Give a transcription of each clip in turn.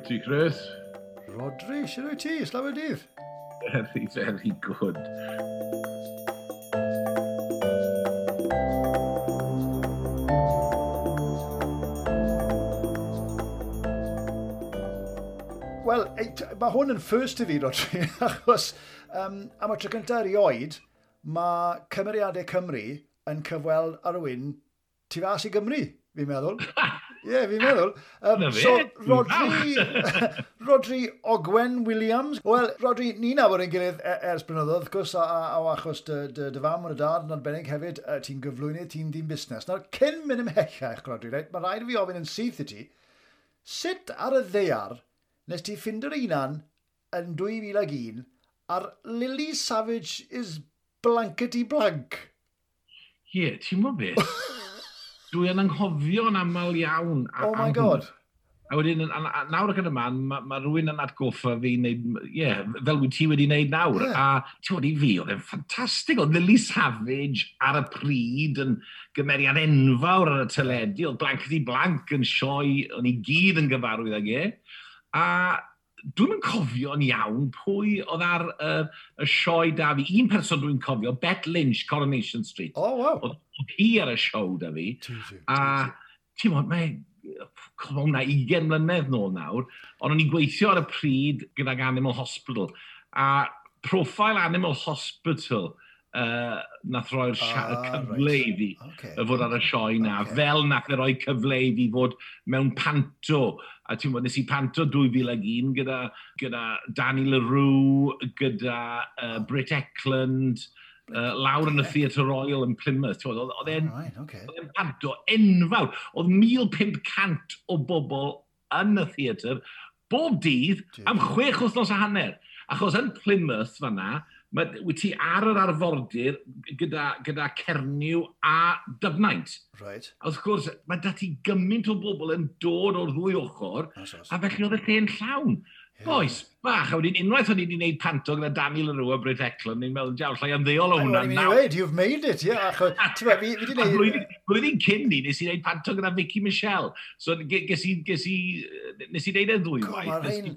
wyt ti, Chris? Rodri, sy'n rwy ti? Slaw y dydd? Very, very good. Wel, mae hwn yn first i fi, Rodri, achos um, am y tro cyntaf erioed, mae cymeriadau Cymru yn cyfweld ar y wyn tu fas i Gymru, fi'n meddwl. Ie, yeah, fi'n meddwl. Um, so, Rodri, Rodri Ogwen Williams. Wel, Rodri, ni'n awr yn gilydd e- ers blynyddoedd, wrth gwrs, a, a, a achos dy, dy, dy fam yn y dad yn arbennig hefyd, uh, ti'n gyflwyno, ti'n dîm busnes. Nawr, cyn mynd ymhellach, Rodri, right? mae rhaid i fi ofyn yn syth i ti, sut ar y ddeiar nes ti ffind yr unan yn 2001 ar Lily Savage is blankety blank? Ie, yeah, ti'n mwyn beth? dwi yn anghofio'n aml iawn. A, oh my god. Hwn. A wedyn, a, a, nawr ac yn y man, mae ma rhywun yn atgoffa fi wneud, ie, yeah, fel wyt ti wedi wneud nawr. Yeah. A ti'n wedi fi, oedd e'n ffantastig. Oedd Lily Savage ar y pryd yn gymeriad enfawr ar y teledu. Oedd blank di blank yn sioi, o'n i gyd yn gyfarwydd ag e. A Dwi'n yn cofio'n iawn pwy oedd ar uh, y sioe da fi. Un person dwi'n cofio, Bet Lynch, Coronation Street. Oh, wow. Oedd hi ar y sioe da fi. A ti'n modd, mae cofio'n na 20 mlynedd nôl nawr, ond o'n i'n gweithio ar y pryd gydag Animal Hospital. A profile Animal Hospital – uh, nath roi'r ah, cyfle i fi okay. y fod ar y sioe na. Okay. Fel nath e roi cyfle i fi fod mewn panto. A ti'n bod, nes i panto 2001 gyda, gyda Danny LaRue, gyda uh, Britt Eckland, uh, lawr yn y Theatre Royal yn Plymouth. Oedd e'n right, okay. panto enfawr. Oedd 1500 o bobl yn y theatr bob dydd am chwech wythnos a hanner. Achos yn Plymouth fanna, mae, wyt ti ar yr arfordir gyda, gyda cerniw a Dyfnaint. Right. A wrth gwrs, mae dati gymaint o bobl yn dod o'r ddwy ochr, a felly oedd y lle'n llawn. Oes, bach. A wedyn unwaith o'n i wedi gwneud panto gyda Daniel Arw a Bryd Heclan, ni'n meddwl, jaw, llai ymddeol o hwnna. O'n i'n mynd you've made it, ie. Yeah. Blwyddyn cyn ni, nes i wneud panto gyda Vicky Michelle. So, ges i, ges i, nes i wneud e ddwy waith.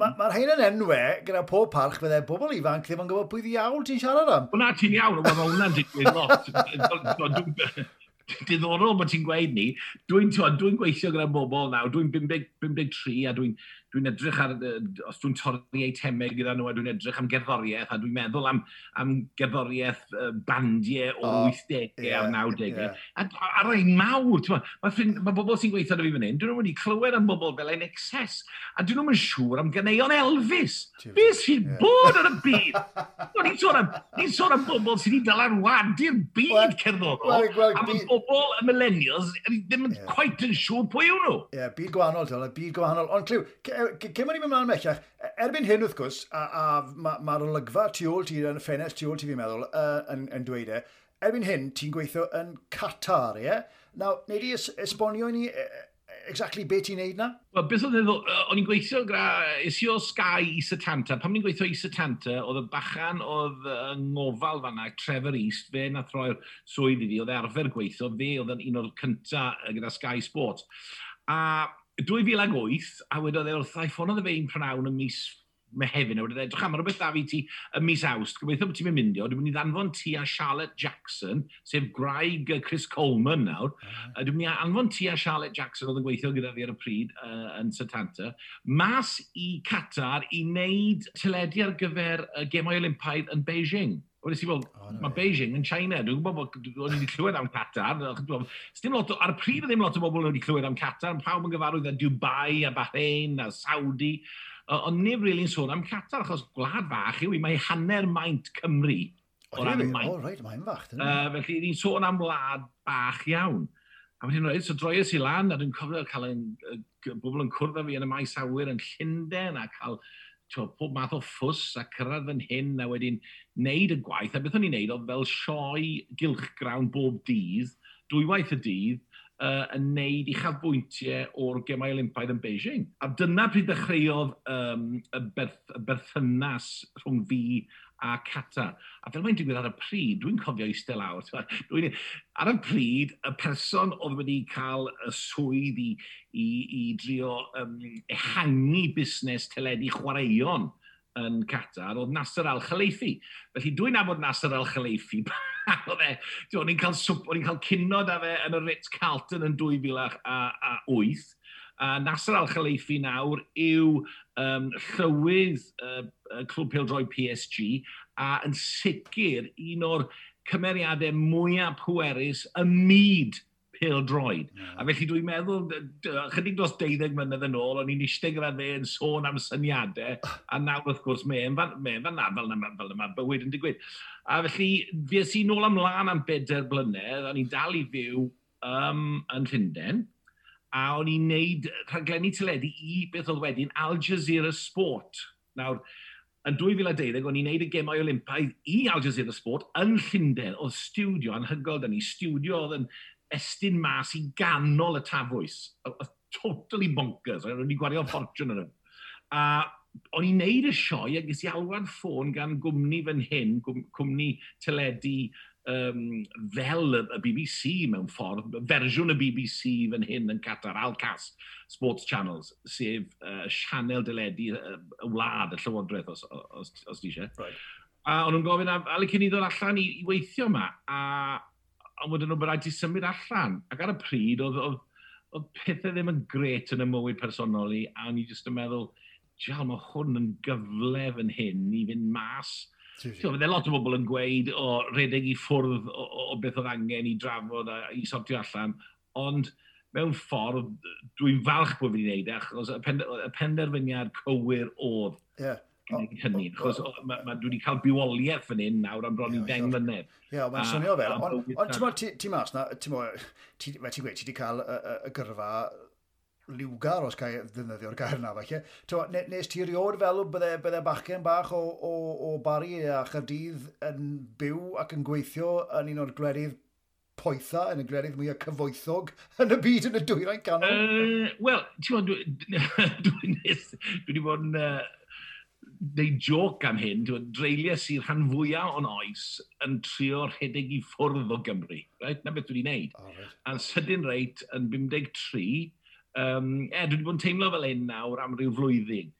Mae'r hein yn enwe gyda pob parch, fydde bobl ifanc ddim yn gwybod pwy ddiawl ti'n siarad am. Wna ti'n iawn, o hwnna'n digwydd lot diddorol bod ti'n gweud ni, dwi'n dwi gweithio gyda bobl nawr, dwi'n 53 a dwi'n dwi'n edrych ar, os dwi'n torri eitemau gyda nhw, a dwi'n edrych am gerddoriaeth, a dwi'n meddwl am, am gerddoriaeth bandiau o oh, 80au yeah, a'r 90au. Yeah. A, a rhain mawr, mae ffrind, ma bobl sy'n gweithio da fi fan hyn, dyn nhw wedi clywed am bobl fel ein excess, a dyn nhw'n siŵr am ganeion Elvis. Be sy'n yeah. bod ar y byd? no, ni'n sôn am, ni sôn am bobl sy'n ei dylanwadu'r byd cerddorol, a mae bobl y millennials ddim yn yeah. quite yn siŵr pwy yw nhw. Ie, yeah, byd gwahanol, byd gwahanol. Ond, Clyw, Cyn ma'n i'n mynd mlaen mellach, e, erbyn hyn wrth gwrs, a, a mae'r ma olygfa tu ôl ti, yn y ffenest tu ôl ti fi'n meddwl, uh, yn, yn dweud e, erbyn hyn ti'n gweithio yn Qatar, ie? Yeah? Nawr, neu di es, esbonio i ni e, e, exactly beth ti'n neud na? Wel, beth oedd eddol, o'n i'n gweithio gra, es i o Sky i Satanta. Pam ni'n gweithio i Satanta, oedd y bachan oedd yng ngofal fanna, Trevor East, fe na throi'r swydd i fi, oedd arfer gweithio, fe oedd yn un o'r cynta gyda Sky Sports. A 2008, a wedodd e wrthau ffôn oedd y e fe un prynawn yn mis mehefin, a wedodd e, drach am rhywbeth da fi ti y mis awst, gobeithio bod ti'n mynd myndio, dwi'n mynd i ddanfon ti a Charlotte Jackson, sef graig Chris Coleman nawr, a dwi'n mynd i anfon ti a Charlotte Jackson oedd yn gweithio gyda fi ar y pryd uh, yn Satanta, mas i Qatar i wneud teledu ar gyfer uh, gemau Olympaidd yn Beijing. Wedi si, fel, oh, no, mae Beijing yn China. Dwi'n gwybod bod o'n i wedi clywed am Qatar. Dim lot, ar y pryd ddim lot o bobl wedi clywed am Qatar. Pawb yn gyfarwydd â Dubai, a Bahrain, a Saudi. Ond neb rili'n really sôn am Qatar, achos gwlad fach yw i mae hanner maint Cymru. O, ran y maint. Reit, mae'n fach. Uh, felly, ni'n sôn am wlad bach iawn. A wedyn roedd, so droes i lan, a dwi'n cofio cael ein, bobl yn cwrdd â fi yn y maes awyr yn Llundain, a cael twa, pob math o ffws a cyrraedd yn hyn a wedyn wneud y gwaith. A beth o'n i'n neud oedd fel sioe gylchgrawn bob dydd, dwywaith y dydd, uh, yn neud i chafbwyntiau o'r gemau olympaidd yn Beijing. A dyna pryd ddechreuodd um, y, berth, y berthynas rhwng fi a Cata. A fel mae'n digwydd ar y pryd, dwi'n cofio eistedd lawr. Dwi ar y pryd, y person oedd wedi cael y swydd i, i, i drio um, ehangu busnes teledu chwaraeon yn Qatar oedd Nasser Al-Khalifi. Felly dwi'n nabod Nasser Al-Khalifi. E, o'n i'n cael, cael cynno â fe yn y Ritz Carlton yn 2008. A Nasser Al-Khalifi nawr yw um, llywydd uh, Clwb Pildroi PSG a yn sicr un o'r cymeriadau mwyaf pwerus y myd pêl-droed. Yeah. A felly dwi'n meddwl, chydig dros 12 mlynedd yn ôl, o'n i'n eistedd gyda fe yn sôn am syniadau, a nawr wrth gwrs me'n fan na, fel yma, fel yma bywyd yn digwydd. A felly, fi ys si nôl ymlaen am bedair blynedd, o'n i'n dal i fyw um, yn Llundain, a o'n i'n neud rhaglenni teledu i beth oedd wedyn Al Jazeera Sport. Nawr, yn 2012, o'n i'n neud y gemau Olympaidd i Al Jazeera Sport yn Llundain. Oedd studio anhygol, da ni studio oedd yn estyn mas i ganol y tafwys. Totally bonkers. O'n i'n gwario ffortiwn yn. A o'n i'n neud y sioe ac nes i alwad ffôn gan gwmni fan hyn, gwm, cwmni teledu um, fel y, BBC mewn ffordd, fersiwn y BBC fan hyn yn Qatar, Alcas Sports Channels, sef uh, sianel dyledu y uh, wlad, y llywodraeth, os, os, os, os ti eisiau. Right. A o'n nhw'n gofyn, a, a licen i ddod allan i, i weithio yma, a ond wedyn nhw bod rhaid i symud allan. Ac ar y pryd, oedd, oedd, oedd pethau ddim yn gret yn y mywyd personol i, a o'n i jyst yn meddwl, jal, mae hwn yn gyfle fan hyn i fynd mas. Fydde lot o bobl yn gweud o redeg i ffwrdd o, o, beth oedd angen i drafod a i sortio allan, ond mewn ffordd, dwi'n falch bod fi'n ei wneud, e, achos y, pender, y penderfyniad cywir oedd. Yeah hynny. Achos dwi wedi cael bywoliaeth fan hyn nawr am bron i ddeng mlynedd. Ie, mae'n swnio fel. Ond ti'n mas na, ti'n gweud, ti wedi cael y gyrfa liwgar os cael ddefnyddio'r gair yna falle. Ne, nes ti riod fel bydde, bydde bachgen bach o, o, o bari a chydydd yn byw ac yn gweithio yn un o'r glerydd poetha yn y glerydd mwyaf cyfoethog yn y byd yn y dwyrain canol? Uh, Wel, ti'n gwybod, dwi wedi bod yn... Uh, neud joc am hyn, dwi'n dreulio sy'r rhan fwyaf o'n oes yn trio rhedeg i ffwrdd o Gymru. Right? Na beth dwi wedi wneud. Oh, right. A'n sydyn reit yn 53, um, e, dwi wedi bod yn teimlo fel hyn nawr am ryw flwyddyn.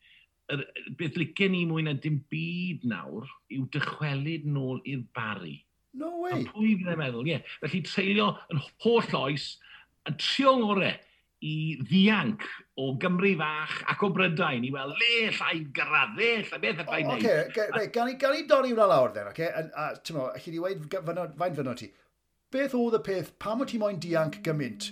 Er, beth licen ni mwy na dim byd nawr yw dychwelyd nôl i'r bari. No way! A pwy fydde'n meddwl, ie. Yeah. Felly treulio yn holl oes yn trio ngore i ddianc o Gymru fach ac o Brydain i weld le llai gyrraedd, le llai beth ydw'n oh, okay, neud. Okay, right, gan, gan i dorri wna lawr then, okay? a, a ti'n mo, allai di weid fain fyno ti. Beth oedd y peth, pam o ti moyn dianc gymaint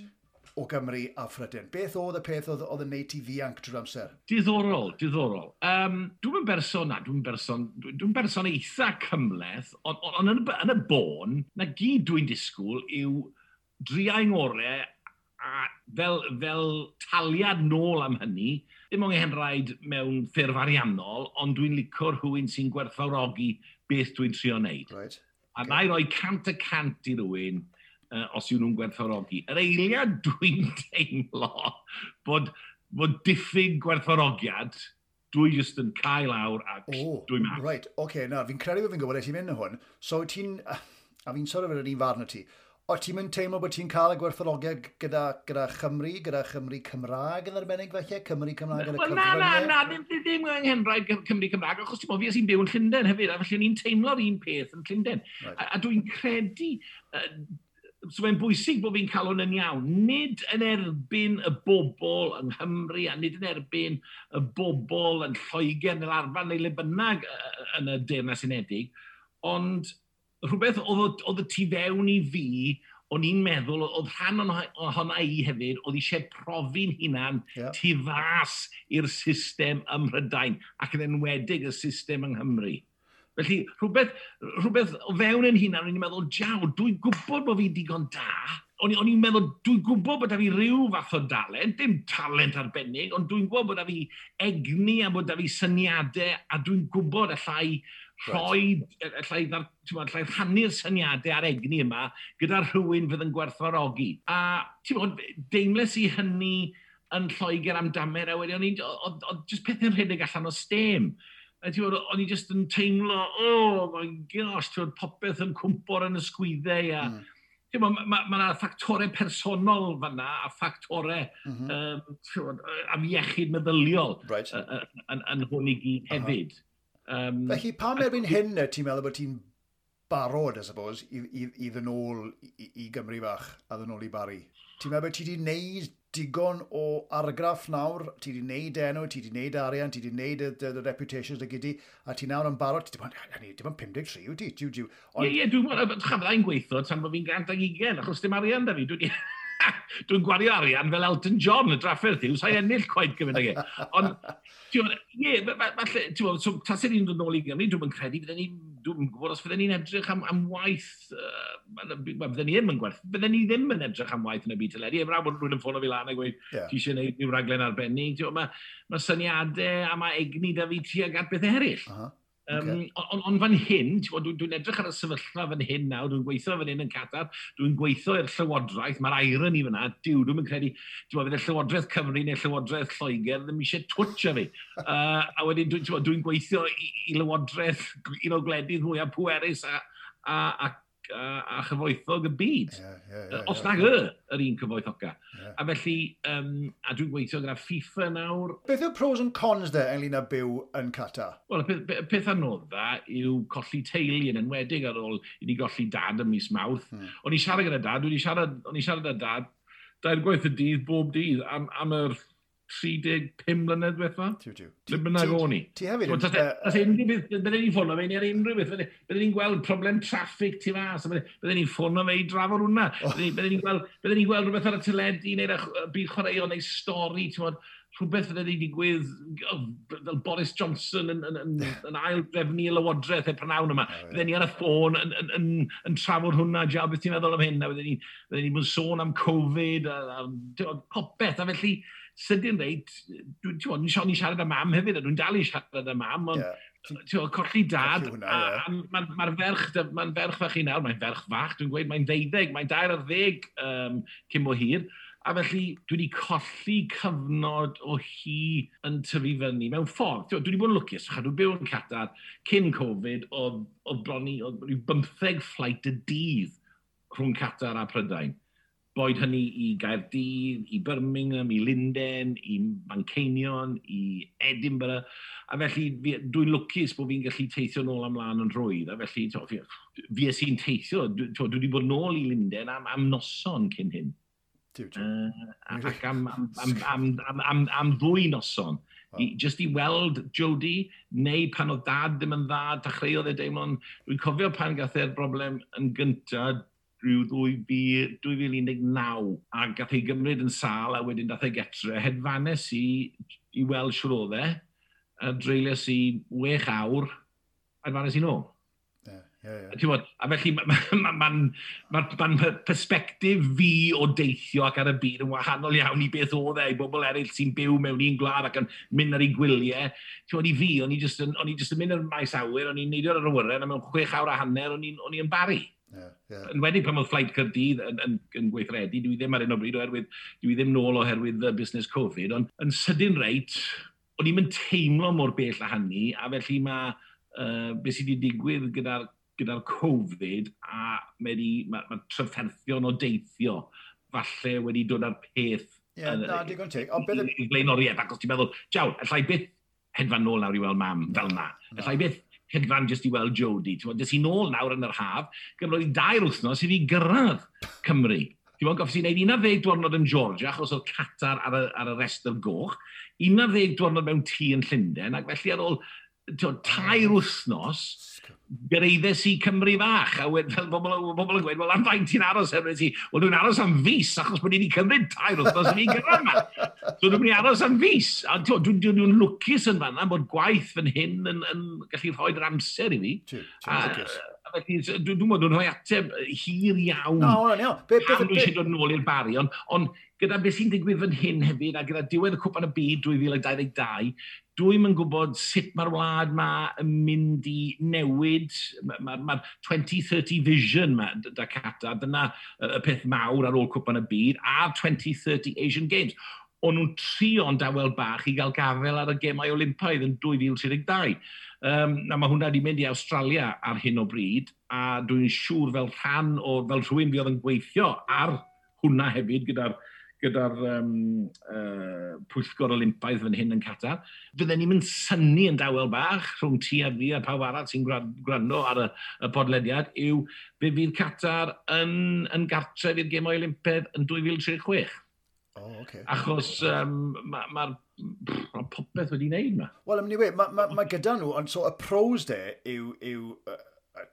o Gymru a Phrydain? Beth oedd y peth oedd, oedd yn neud ti ddianc drwy'r amser? Diddorol, diddorol. Um, dwi'n yn berson na, dwi'n berson, dwi'n berson eitha cymleth, ond on, on, yn, y, yn y bôn, na gyd dwi'n disgwyl yw driau ngorau a fel, fel taliad nôl am hynny, dim ond henraid mewn ffurf ariannol, ond dwi'n licio'r rhywun sy'n gwerthfawrogi beth dwi'n trio wneud. Right. A okay. na i roi cant y cant i rhywun uh, os yw nhw'n gwerthfawrogi. Yr eiliad dwi'n teimlo bod, bod diffyg gwerthfawrogiad dwi just yn cael awr a oh, dwi'n mas. Right, oce, okay, na, fi'n credu bod fi'n gwybod eich i'n mynd yn hwn. So ti'n, a fi'n sôn of yr un farn o ti, o ti'n mynd teimlo bod ti'n cael y gwerthologiad gyda, gyda Chymru, gyda Chymru Cymraeg yn arbennig felly, Cymru Cymraeg yn y well, Na, na, e? na, ddim, ddim yng Nghymraeg Cymru Cymraeg, achos ti'n fi sy'n byw yn Llundain hefyd, a felly ni'n teimlo'r un peth yn Llundain. Right. A, a dwi'n credu, uh, so mae'n bwysig bod fi'n cael hwn yn iawn. Nid yn erbyn y bobl yng Nghymru a nid yn erbyn y bobl yn Lloegr neu'r arfer neu le bynnag yn y Deyrnas Unedig, ond rhywbeth oedd, oedd y tu fewn i fi, o'n i'n meddwl, oedd rhan ohona i hefyd, oedd eisiau profi'n hunan yeah. tu fas i'r system ym Mhrydain, ac yn enwedig y system yng Nghymru. Felly, rhywbeth, rhywbeth o fewn yn hunan, o'n i'n meddwl, jaw, dwi'n gwybod bod fi digon da. O'n i'n meddwl, dwi'n gwybod bod da fi rhyw fath o dalent, dim talent arbennig, ond dwi'n gwybod bod da fi egni a bod da fi syniadau, a dwi'n gwybod allai rhoi, right. allai rhannu'r syniadau a'r egni yma gyda rhywun fydd yn gwerthfarogi. A ti'n bod, deimles i hynny yn Lloegr am damer, a wedi, o'n i, just pethau'n rhedeg allan o stem. A ti'n bod, o'n i just yn teimlo, oh my gosh, ti'n bod, popeth yn cwmpo'r yn y sgwyddau, a mm. Mae yna ma, ma, ma ffactorau personol fanna a ffactorau mm -hmm. um, am iechyd meddyliol right. yn, yn, yn hwn i gyd uh-huh. hefyd. Uh -huh. Um, Felly, pam erbyn hyn y ti'n meddwl bod ti'n barod, I suppose, i, i, i ddyn ôl i, i Gymru fach a ddyn i Bari? Ti'n meddwl bod ti wedi gwneud digon o argraff nawr, ti wedi gwneud enw, ti wedi gwneud arian, ti wedi gwneud y, y, y reputations y gyd a ti nawr yn barod, ti ddim yn 53 yw ti, diw, diw. Ie, ie, dwi'n meddwl, chan fydda'i'n gweithio tan bod fi'n 120, achos dim arian da fi, dwi'n Dwi'n gwario arian fel Elton John y drafferth i, wsai ennill cwaith gyfyn ag e. Ond, ti'n ie, falle, ti'n so, tasau ni'n dod nôl i Gymru, dwi'n credu, fydden ni, dwi'n gwybod os fydden ni'n edrych am, am waith, uh, fydden ni ddim yn gwerth, fydden ni ddim yn edrych am waith yn y byd teledu, efra bod rhywun yn ffono fi lan a gweud, yeah. ti eisiau gwneud rhyw raglen arbennig, mae ma syniadau a mae egni da fi tuag at beth eraill. Uh -huh. Um, okay. Ond on, on fan hyn, dwi'n dwi edrych ar y sefyllfa fan hyn nawr, dwi'n gweithio fan hyn yn Catar, dwi'n gweithio i'r Llywodraeth, mae'r iron i fyna, diw, dwi'n credu, dwi'n meddwl, y Llywodraeth Cymru neu Llywodraeth Lloegr ddim eisiau twtio fi. Uh, a wedyn dwi'n dwi, dwi gweithio i, i Llywodraeth, un o gledydd mwyaf pwerus a, a, a a, a chyfoethog y byd. Yeah, yeah, yeah, os nag y, yr un cyfoethoga. Yeah. A felly, um, a dwi'n gweithio gyda FIFA nawr. Beth yw pros and cons de ynglyn â byw yn Cata? Wel, y peth, peth anodda yw colli teulu yn enwedig ar ôl i ni golli dad ym mis mawrth. Hmm. O'n i siarad gyda dad, o'n i siarad, o'n i siarad â dad, dair gwaith y dydd bob dydd am, am yr 35 mlynedd diwetha. Dwi'n bynnag o'n i. Ti hefyd Os unrhyw beth, byddwn ni'n ffono fe ni ar unrhyw beth. Byddwn ni'n gweld problem traffic tu fas. Byddwn ni'n ffono fe i drafod hwnna. Byddwn ni'n gweld rhywbeth ar y teledu neu'r byd chwaraeo neu stori rhywbeth fydde wedi digwydd oh, fel Boris Johnson yn, yn, yn, yn ail drefnu y lywodraeth e prynhawn yma. Oh, yeah. Ni ar y ffôn yn, yn, yn, yn trafod hwnna, ja, beth ti'n meddwl am hyn, a fydden ni, ni sôn am Covid, a, a, a, popeth, a felly sydyn reid, dwi'n dwi, siarad am mam hefyd, a dwi'n dal i siarad am mam, ond yeah. colli dad, mae'r ma ferch, mae'n ferch fach i nawr, mae'n ferch fach, dwi'n gweud, mae'n ddeuddeg, mae'n dair ar ddeg um, cyn bo hir, a felly dwi wedi colli cyfnod o hi yn tyfu fyny mewn ffordd. Dwi wedi bod yn lwcus, chad, dwi'n byw yn Qatar cyn Covid o, o bron i, o 15 fflait y dydd rhwng Qatar a Prydain boed hynny i Gaerdydd, i Birmingham, i Linden, i Manceinion, i Edinburgh. A felly dwi'n lwcus bod fi'n gallu teithio nôl amlaen yn rhwydd. A felly to, fi, fi es i'n teithio. Dwi, to, dwi wedi bod nôl i Linden am, am noson cyn hyn. Uh, ac am, am, am, am, am, am, am ddwy noson. Wow. I, just i weld Jody, neu pan oedd dad ddim yn dda, dechreuodd e deimlo'n... Dwi'n cofio pan gath e'r broblem yn gyntaf, rhyw 2019 a gath ei gymryd yn sal a wedyn dath ei getre. Hedfanes i, i weld siwr o dde, a dreulias i wech awr, a hedfanes i nôl. Yeah, yeah, yeah. Bod, a felly mae'n ma, ma, ma, ma, ma perspektif fi o deithio ac ar y byd yn wahanol iawn i beth oedd e, i bobl eraill sy'n byw mewn un gwlad ac yn mynd ar ei gwyliau. Ti'n i fi, o'n i just, yn, yn mynd ar maes awyr, o'n i'n neidio ar yr awyren, a mewn chwech awr a hanner, o'n i'n bari. Yeah, yeah. Yn wedi pan oedd Flight Cyrdydd yn, yn, yn gweithredu, dwi ddim ar un o bryd oherwydd, dwi ddim nôl oherwydd y busnes Covid, ond yn sydyn reit, o'n i'n teimlo mor bell a hynny, a felly mae uh, beth sydd wedi digwydd gyda'r gyda Covid a mae ma, ma trefferthion o deithio falle wedi dod ar peth Ie, yeah, na, digon teg. Ond beth... I flaenoriaeth, ac os ti'n meddwl, jaw, allai byth hedfan nôl nawr i weld mam fel na. Allai byth hedfan jyst i weld Jody. Dys i nôl nawr yn yr haf, gymryd i dair wythnos i fi gyrraedd Cymru. Ti'n bod, goffes i wneud 11 diwrnod yn Georgia, achos oedd Catar ar y, ar y rest o'r goch, 11 diwrnod mewn tŷ yn Llundain, ac felly ar ôl tair wythnos, gyrraeddes i Cymru fach, a wed, fel bobl, bobl yn gweud, wel, am faint ti'n aros hefyd ti? Wel, dwi'n aros am fus, achos bod ni'n cymryd tair wrthnos yn un gyfan yma. So, dwi'n mynd i aros am fus. A dwi'n dwi, dwi, dwi lwcus yn fanna bod gwaith fan hyn yn, yn, yn gallu rhoi'r amser i fi. Ti, Felly, dwi'n meddwl dwi'n rhoi ateb hir iawn. No, no, no. Be, be, be, eisiau dod nôl i'r bari, ond on, gyda beth sy'n digwydd fan hyn hefyd, a gyda diwedd y cwpan y byd 2022, dwi'm yn gwybod sut mae'r wlad ma yn mynd i newid. Mae'r ma, ma 2030 vision ma, da cata, dyna y peth mawr ar ôl cwpan y byd, a'r 2030 Asian Games. O'n nhw'n trio'n dawel bach i gael gafel ar y gemau Olympaidd yn 2032. Um, a mae hwnna wedi mynd i Australia ar hyn o bryd, a dwi'n siŵr fel rhan o, fel rhywun fi oedd yn gweithio ar hwnna hefyd gyda'r gyda'r um, uh, pwyllgor olympaidd fan hyn yn Qatar, fydden ni'n mynd syni yn dawel bach rhwng ti a fi a pawb arall sy'n gwrando ar y, y podlediad yw be fydd Qatar yn, yn gartref i'r gemau olympaidd yn 2036. Oh, okay. Achos um, mae'r ma, ma popeth wedi wneud yma. Wel, ymwneud, mae ma, ma gyda nhw, ond so y pros de yw, yw uh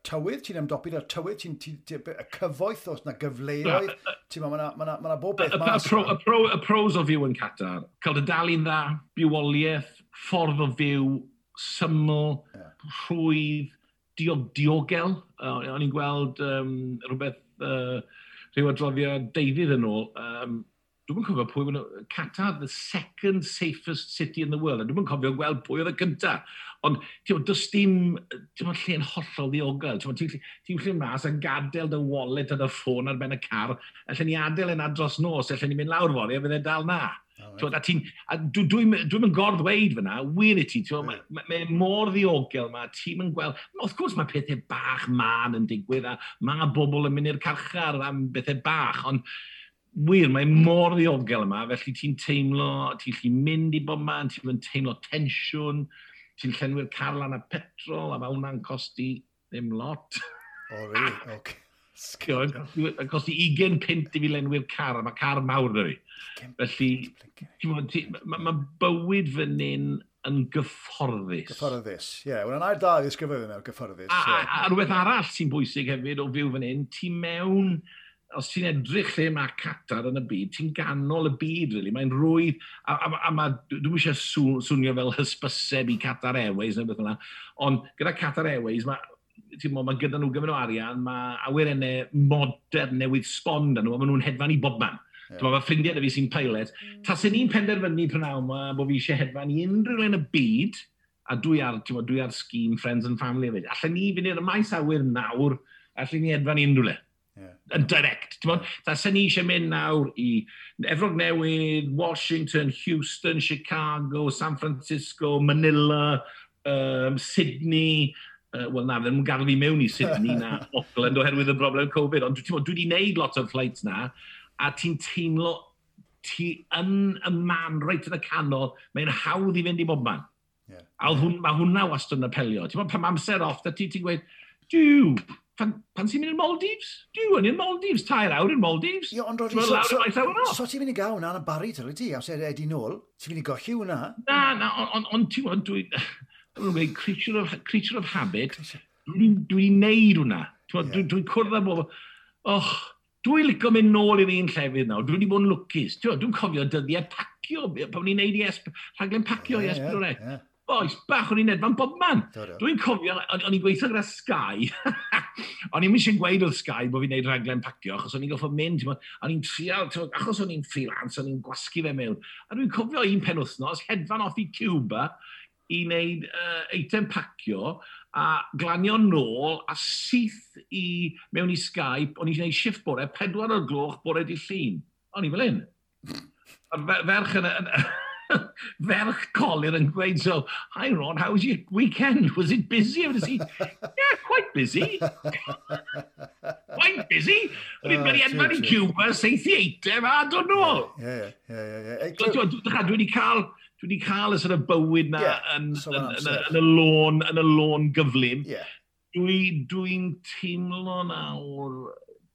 tywydd, ti'n ymdopi, a'r tywydd, ti'n ti, ti, y cyfoeth os na gyfleoedd, ti'n ma, ma, ma, ma, ma bob beth mas. Y, pro, y, pro, y pros o fyw yn Qatar, cael dy dalu'n dda, bywoliaeth, ffordd o fyw, syml, yeah. rhwydd, diog, diogel. Uh, o'n i'n gweld um, rhywbeth, uh, rhyw adroddiad deudydd yn ôl, um, Dwi'n cofio pwy wna... Qatar, the second safest city in the world. A dwi'n cofio gweld pwy oedd y cynta. Ond, ti'n meddwl, does dim... Ti'n meddwl, lle'n hollol ddiogel. Ti'n meddwl, ti'n lle mas yn gadael dy wallet a dy ffôn ar ben y car. Allen ni adael yna dros nos. Allen ni mynd lawr fori a fydde dal na. Right. A ti'n, dwi'n dwi, dwi yn gorddweud fyna, wir i ti, mae ma, ma mor ddiogel ma, ti'n yn gweld, wrth gwrs mae pethau bach man yn digwydd a mae bobl yn mynd i'r carchar am bethau bach, ond wir, mae mor ddiogel yma, felly ti'n teimlo, ti'n lli mynd i bob man, ti'n teimlo tensiwn, ti'n llenwi'r car lan a petrol, a mae hwnna'n costi ddim lot. O, oh, really? Okay. Yn costi 20 pint i fi lenwi'r car, a mae car mawr da fi. Felly, mae ma bywyd fan hyn yn gyfforddus. Gyfforddus, ie. Yeah. Wna'n air da i ddisgrifio fe mewn gyfforddus. A, a, a rhywbeth arall sy'n bwysig hefyd o fyw fan hyn, ti mewn os ti'n edrych lle mae Qatar yn y byd, ti'n ganol y byd, really. Mae'n rwydd, a, a, a ma, dwi'n eisiau swnio fel hysbyseb i Qatar Airways neu beth yna, ond gyda Qatar Airways, mae ti'n mae gyda nhw gyfer o arian, mae awyrennau modern newydd sbon yn nhw, a maen nhw'n hedfan i bobman. Yeah. Mae ffrindiau da fi sy'n pilot. Mm. Ta sy'n ni'n penderfynu prynaw yma bod fi eisiau hedfan i unrhyw le yn y byd, a dwi ar, ti'n dwi ar scheme Friends and Family efo. Allen ni fynd i'r maes awyr nawr, allen ni hedfan i unrhyw le yeah. yn direct. Da sy'n ni eisiau mynd nawr i Efrog Newydd, Washington, Houston, Chicago, San Francisco, Manila, um, Sydney, uh, wel na, ddim yn gadw fi mewn i Sydney na Auckland oherwydd y broblem Covid, ond dwi wedi gwneud lot o'r flights na, a ti'n teimlo, ti yn y man reit yn y canol, mae'n hawdd i fynd i bob man. Yeah. A hwn, mae hwnna wastad yn apelio. Ti'n pan amser off, da ti ti'n gweud, diw, pan, pan ti'n mynd i'r Maldives? Dwi yn i'r Maldives, tair awr i'r Maldives. Ie, ond Rodri, so, so, so ti'n mynd i gael hwnna yn y bari, tyl ti, a sef Eddie Nôl, ti'n mynd i golli hwnna? Na, na, ond on, ti'n mynd, dwi'n creature of, creature of habit, dwi'n dwi neud hwnna. Dwi'n yeah. dwi cwrdd â bobl, och, dwi'n licio mynd nôl i'r un llefydd nawr, dwi wedi bod yn lwcus. Dwi'n cofio dyddiau pacio, pan ni'n neud i rhaglen pacio i Esbryd oes, bach o'n i'n edfan bob bobman. Dwi'n cofio, o'n i'n gweithio gyda Sky, o'n i'n mysio gweud o'r Sky bod fi'n neud rhaglen pacio, achos o'n i'n goffo mynd, o'n i'n trial, achos o'n i'n freelance, o'n i'n gwasgu fe mewn. A dwi'n cofio un pen wythnos, hedfan off i Cuba, i wneud uh, eitem pacio, a glanio nôl a syth i mewn i Skype, o'n i'n gwneud shift bore, pedwar o'r gloch bore di llun. O'n i fel un. Ferch yn y... ferch colir yn gweud, so, hi Ron, how was your weekend? Was it busy? Was he, yeah, quite busy. quite busy. I mean, oh, bloody Edmund i Cuba, seithi eitem, I don't know. Yeah, yeah, yeah. yeah. Hey, Dwi wedi cael, dwi wedi cael y sort of bywyd na yeah, yn, so yn, yn, yn, y lôn, yn y lôn gyflym. Yeah. Dwi'n dwi teimlo nawr,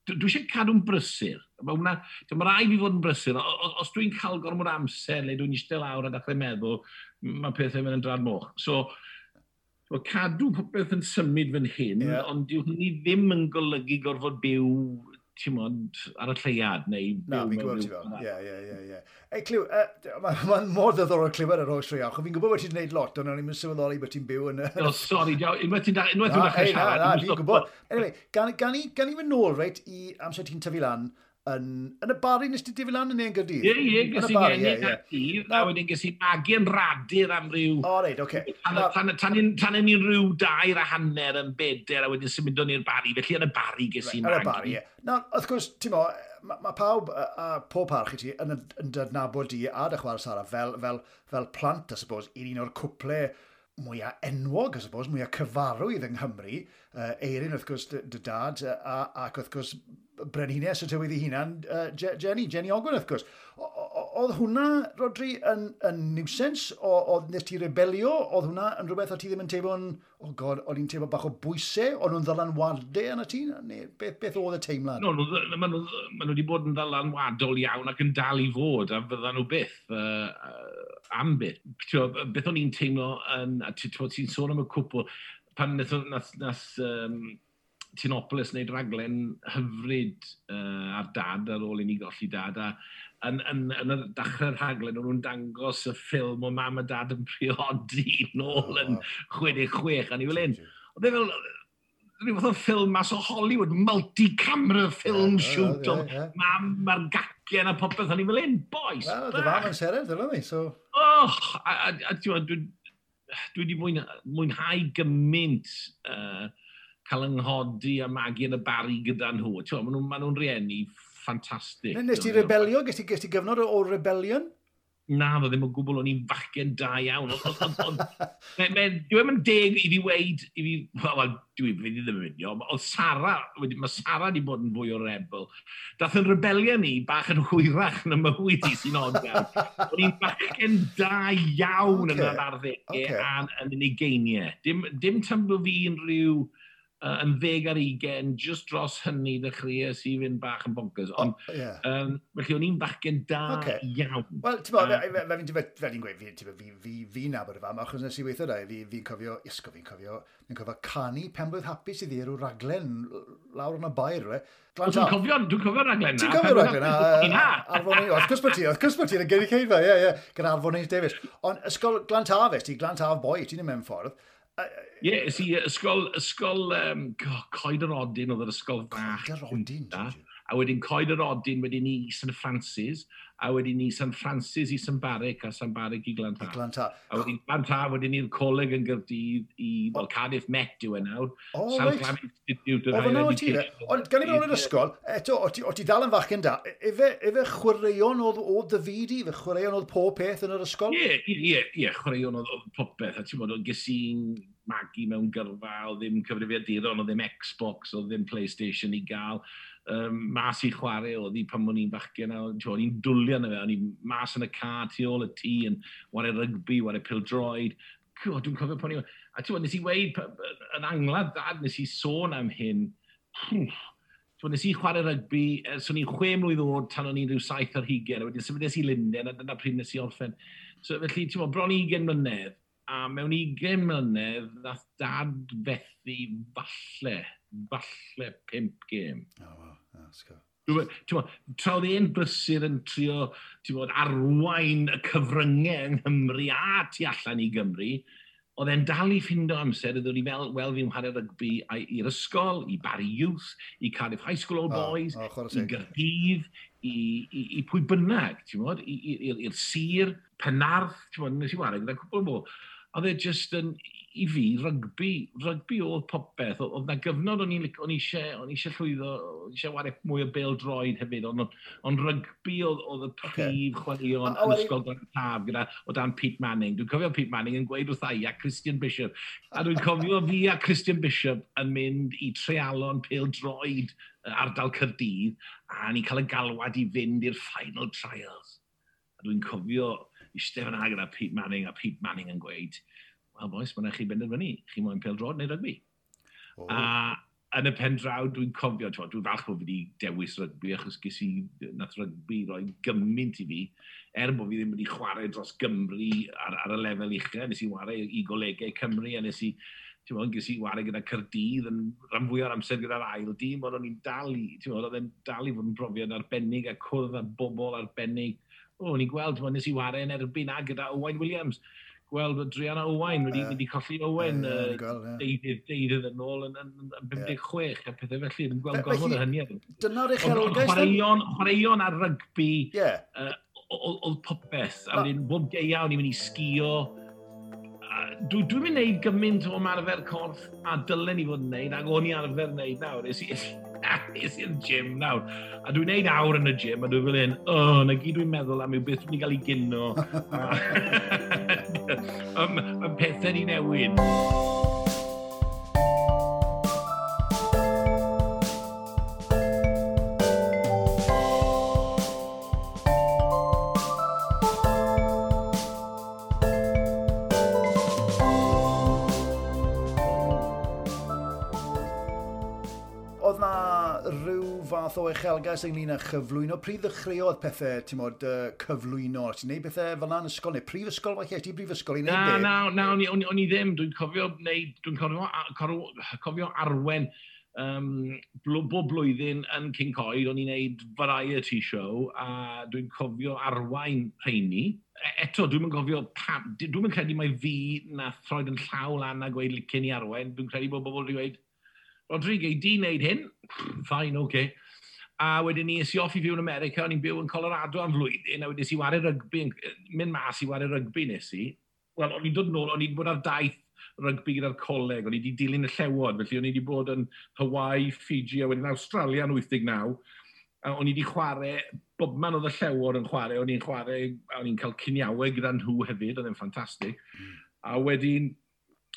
dwi eisiau cadw'n brysur. Mae hwnna, mae rai fi fod yn brysur, os dwi'n cael gormod amser le dwi'n eistedd lawr a dechrau meddwl, mae pethau mynd yn drad moch. So, so cadw popeth yn symud fan hyn, yeah. ond yw hynny ddim yn golygu gorfod byw ti'n modd, ar y lleiad, neu... Na, fi'n gwybod ti fel. Ie, ie, ie. Ei, Clyw, mae'n mor ddoddorol clywed ar oes sri awch. Fi'n gwybod bod ti'n gwneud lot, ond o'n i'n sylweddoli bod ti'n byw yn... O, sori, unwaith ti'n dechrau siarad. Na, na, fi'n gwybod. Anyway, gan i fynd nôl, reit, i amser ti'n tyfu lan, yn, yn y bari nes ti difil lan yn ein gyrdydd? Ie, ie, gysi genny'n gyrdydd, a wedyn gysi magu yn radur am ryw... O, reid, oce. Tan yn ni'n rhyw dair a hanner yn beder, a wedyn symud o'n i'r bari, felly yn y bari gysi magu. Yn y bari, ie. Na, wrth gwrs, ti'n mo, mae ma pawb a, a pob parch i ti yn, yn, dydnabod di a dy chwarae Sara fel, fel, fel plant, I suppose, i un o'r cwplau mwyaf enwog, I suppose, mwyaf cyfarwydd yng Nghymru, uh, Eirin wrth gwrs dy dad, a, ac wrth gwrs Brenhines y tywydd ei hunan, uh, Jenny, Jenny Ogwen wrth gwrs. Oedd hwnna, Rodri, yn, yn niwsens? Oedd nes ti rebelio? Oedd hwnna yn rhywbeth o ti ddim yn teimlo'n... O oh god, o'n i'n teimlo bach o bwysau? O'n nhw'n ddylanwadau yna ti? Neu beth, beth oedd y teimlad? No, maen nhw wedi bod yn ddylanwadol iawn ac yn dal i fod, a fyddan nhw byth. Uh, am beth. Beth o'n i'n teimlo, yn, a ti'n sôn am y cwpl, pan nath, nath, nath um, Tinopolis wneud raglen hyfryd uh, ar dad ar ôl i ni golli dad a yn, yn, yn y dachrau'r rhaglen o'n nhw'n dangos y ffilm o mam a dad yn priodi nôl yn 66 a ni fel un. Oedd e fel, rhyw fath o ffilm mas o Hollywood, multi-camera film yeah, shoot yeah, yeah, yeah. mam a'r gaciau a popeth hynny fel un, boys. Wel, dy fam yn seren, dyna mi, so... Och, a, a, a dwi, dwi wedi mwynhau gymaint uh, cael ynghodi a magu yn y bari gyda nhw. Maen nhw'n ma nhw rieni ffantastig. Nes ti rebelio? Gys ti, ti gyfnod o rebelion? na, ddo ddim yn gwbl, o'n i'n fachgen da iawn. Dwi e ddim yn deg i fi weid, i fi, wel, dwi fi ddim yn mynd, oedd Sara, mae Sara wedi bod yn fwy o rebel. Dath yn rebelio ni bach yn hwyrach na mywyd i sy'n od iawn. O'n i'n bachgen da iawn okay. yn yr arddegau okay. a'n yn ugeiniau. Dim, dim tan bod fi unrhyw uh, yn ddeg ar ugen, just dros hynny ddechreuais i fynd bach yn bonkers. Ond, oh, yeah. um, felly o'n i'n bachgen da okay. iawn. Wel, ti'n bod, fe fi'n dwi'n gweud, fi, fi, fi, fi nabod y fam, achos nes i weithio da, fi'n fi cofio, isgo fi'n cofio, fi'n cofio canu penblwydd hapus iddi rhyw raglen lawr yn y bair, re. Dwi'n cofio, dwi'n cofio raglen na. Ti'n cofio raglen na? Arfon i, wrth gwrs bod ti, wrth gwrs bod ti, yn y gynnu ceidfa, ie, ie, gyda Arfon Neis Davies. Ond ysgol Glantafes, ti Glantaf boi, ti'n mynd ffordd, Ie, yeah, si, ysgol, ysgol, um, coed yr odyn oedd yr ysgol fach. Coed yr odyn, A wedyn coed yr odyn, wedyn ni St Francis, a wedyn ni San Francis i San Barrick a San Barrick i Glanta. I Glanta. A wedyn Glanta, wedyn ni'r coleg yn gyrdydd i, well, Cardiff Met yw e nawr. O, oh, South right. Institute of Higher Education. Ond gan i mewn i'r ysgol, eto, o ti, dal yn fach yn da, e efe, efe chwaraeon oedd o ddyfidi, efe chwaraeon oedd pob peth yn yr ysgol? Ie, ie, ie, chwaraeon oedd pob peth, a ti'n bod, gysi'n magu mewn gyrfa, o ddim cyfrifiaduron, o ddim Xbox, o ddim Playstation i gael um, mas i chwarae oedd i pan o'n i'n bachgen, o'n i'n dwlio na fe, o'n i'n mas yn y car tu ôl y tŷ yn wario rygbi, wario pildroed, God, dwi'n cofio pan i'n... A ti'n nes i weid, yn anglad dad, nes i sôn am hyn, Ti'n nes i chwarae rygbi, ers o'n i'n chwe mlynedd oed tan o'n i'n rhyw saith ar hugen, a wedyn symudais i Linden, a dyna pryd nes i orffen. So, felly, ti'n meddwl, bron i 20 mlynedd, a mewn 20 mlynedd, nath dad fethu falle, falle 5 gêm. Oh, wow. Asgo. Tra oedd ein brysur yn trio bod, arwain y cyfryngau yng Nghymru a tu allan i Gymru, oedd e'n dal i ffindo amser ydw ddod i fel, wel fi'n chwarae rygbi i'r ysgol, i Barry Youth, i Cardiff High School Old Boys, oh, oh, i Gyrdydd, i, i, i pwy bynnag, i'r sir, Penarth, ti'n bod, nes i wario gyda cwbl o mwy. Oedd e just yn, i fi, rygbi, rygbi oedd popeth. Oedd na gyfnod o'n i'n eisiau, o'n eisiau llwyddo, o'n eisiau wario mwy o bel droed hefyd, ond on, on rygbi oedd y prif chwaraeon yn ysgol dan taf gyda o dan Pete Manning. Dwi'n cofio Pete Manning yn gweud wrth ai a Christian Bishop. A dwi'n cofio fi a Christian Bishop yn mynd i trealon pêl droed ardal Cyrdydd a ni cael y galwad i fynd i'r final trials. A dwi'n cofio eistedd fan gyda Pete Manning a Pete Manning yn gweud, wel boes, mae'n chi benderfynu, chi moyn pel drod neu rygbi. Oh. A yn y pen draw, dwi'n cofio, dwi'n falch bod fi wedi dewis rygbi, achos ges i nath rygbi roi gymaint i fi, er bod fi ddim wedi chwarae dros Gymru ar, ar y lefel uchel, nes i chwarae i golegau Cymru, a nes i, ti'n mwyn, ges i wario gyda Cyrdydd yn rhan fwy o'r amser gyda'r ail dîm, ond o'n i'n dal i, ti'n mwyn, oedd e'n dal i fod yn brofiad arbennig a cwrdd â bobl arbennig. O, o'n i'n gweld, nes i wario yn erbyn a gyda Owain Williams gweld bod Drianna Owain wedi, yeah. wedi colli Owain yeah, uh, deudydd, deudydd yn ôl yn, yn, yn 56 a pethau felly, Dwi'n gweld gorfod yr hynny. Dyna'r eich arolgais. Chwaraeon, chwaraeon ar rygbi yeah. uh, oedd popeth. A wedyn, bob o'n i'n mynd i sgio. Dwi'n dwi mynd i wneud gymaint o marfer corff a dylen i fod yn wneud, ac o'n i arfer wneud nawr hapus i'r gym nawr. A dwi'n neud awr yn y gym, a dwi'n fel un, o, oh, na gyd dwi'n meddwl am yw beth dwi'n cael ei gyno. Mae pethau ni newid. fath o uchelgais ynglyn â chyflwyno. Pryd ddechreuodd pethau, ti'n modd, uh, cyflwyno? Ti'n neud pethau fel na'n ysgol neu prifysgol? Fe chi, ti'n brifysgol i neud Na, na, na, o'n i, on i ddim. Dwi'n cofio, neud, dwi cofio, cofio, cofio arwen um, bl bob blwyddyn yn King Coed, o'n i'n neud variety show, a dwi'n cofio arwain rheini. E, Eto, dwi'n mynd cofio, pam, dwi'n mynd credu mai fi na throed yn llaw lan a gweud licen i arwain. Dwi'n credu bod bobl wedi gweud, Rodrigo, di wneud hyn? Fine, oce. Okay a wedyn ni es i off i fyw yn America, o'n i'n byw yn Colorado am flwyddyn, a wedyn si wario rygbi, mynd mas i wario rygbi nes i. Wel, o'n i'n dod nôl, o'n i'n bod ar daith rygbi gyda'r coleg, o'n i wedi dilyn y llewod, felly o'n i wedi bod yn Hawaii, Fiji a wedyn Australia yn 89, a o'n i wedi chwarae, bob man oedd y llewod yn chwarae, o'n i'n chwarae, o'n i'n cael cuniawau gyda nhw hefyd, oedd e'n ffantastig. Hmm. A wedyn,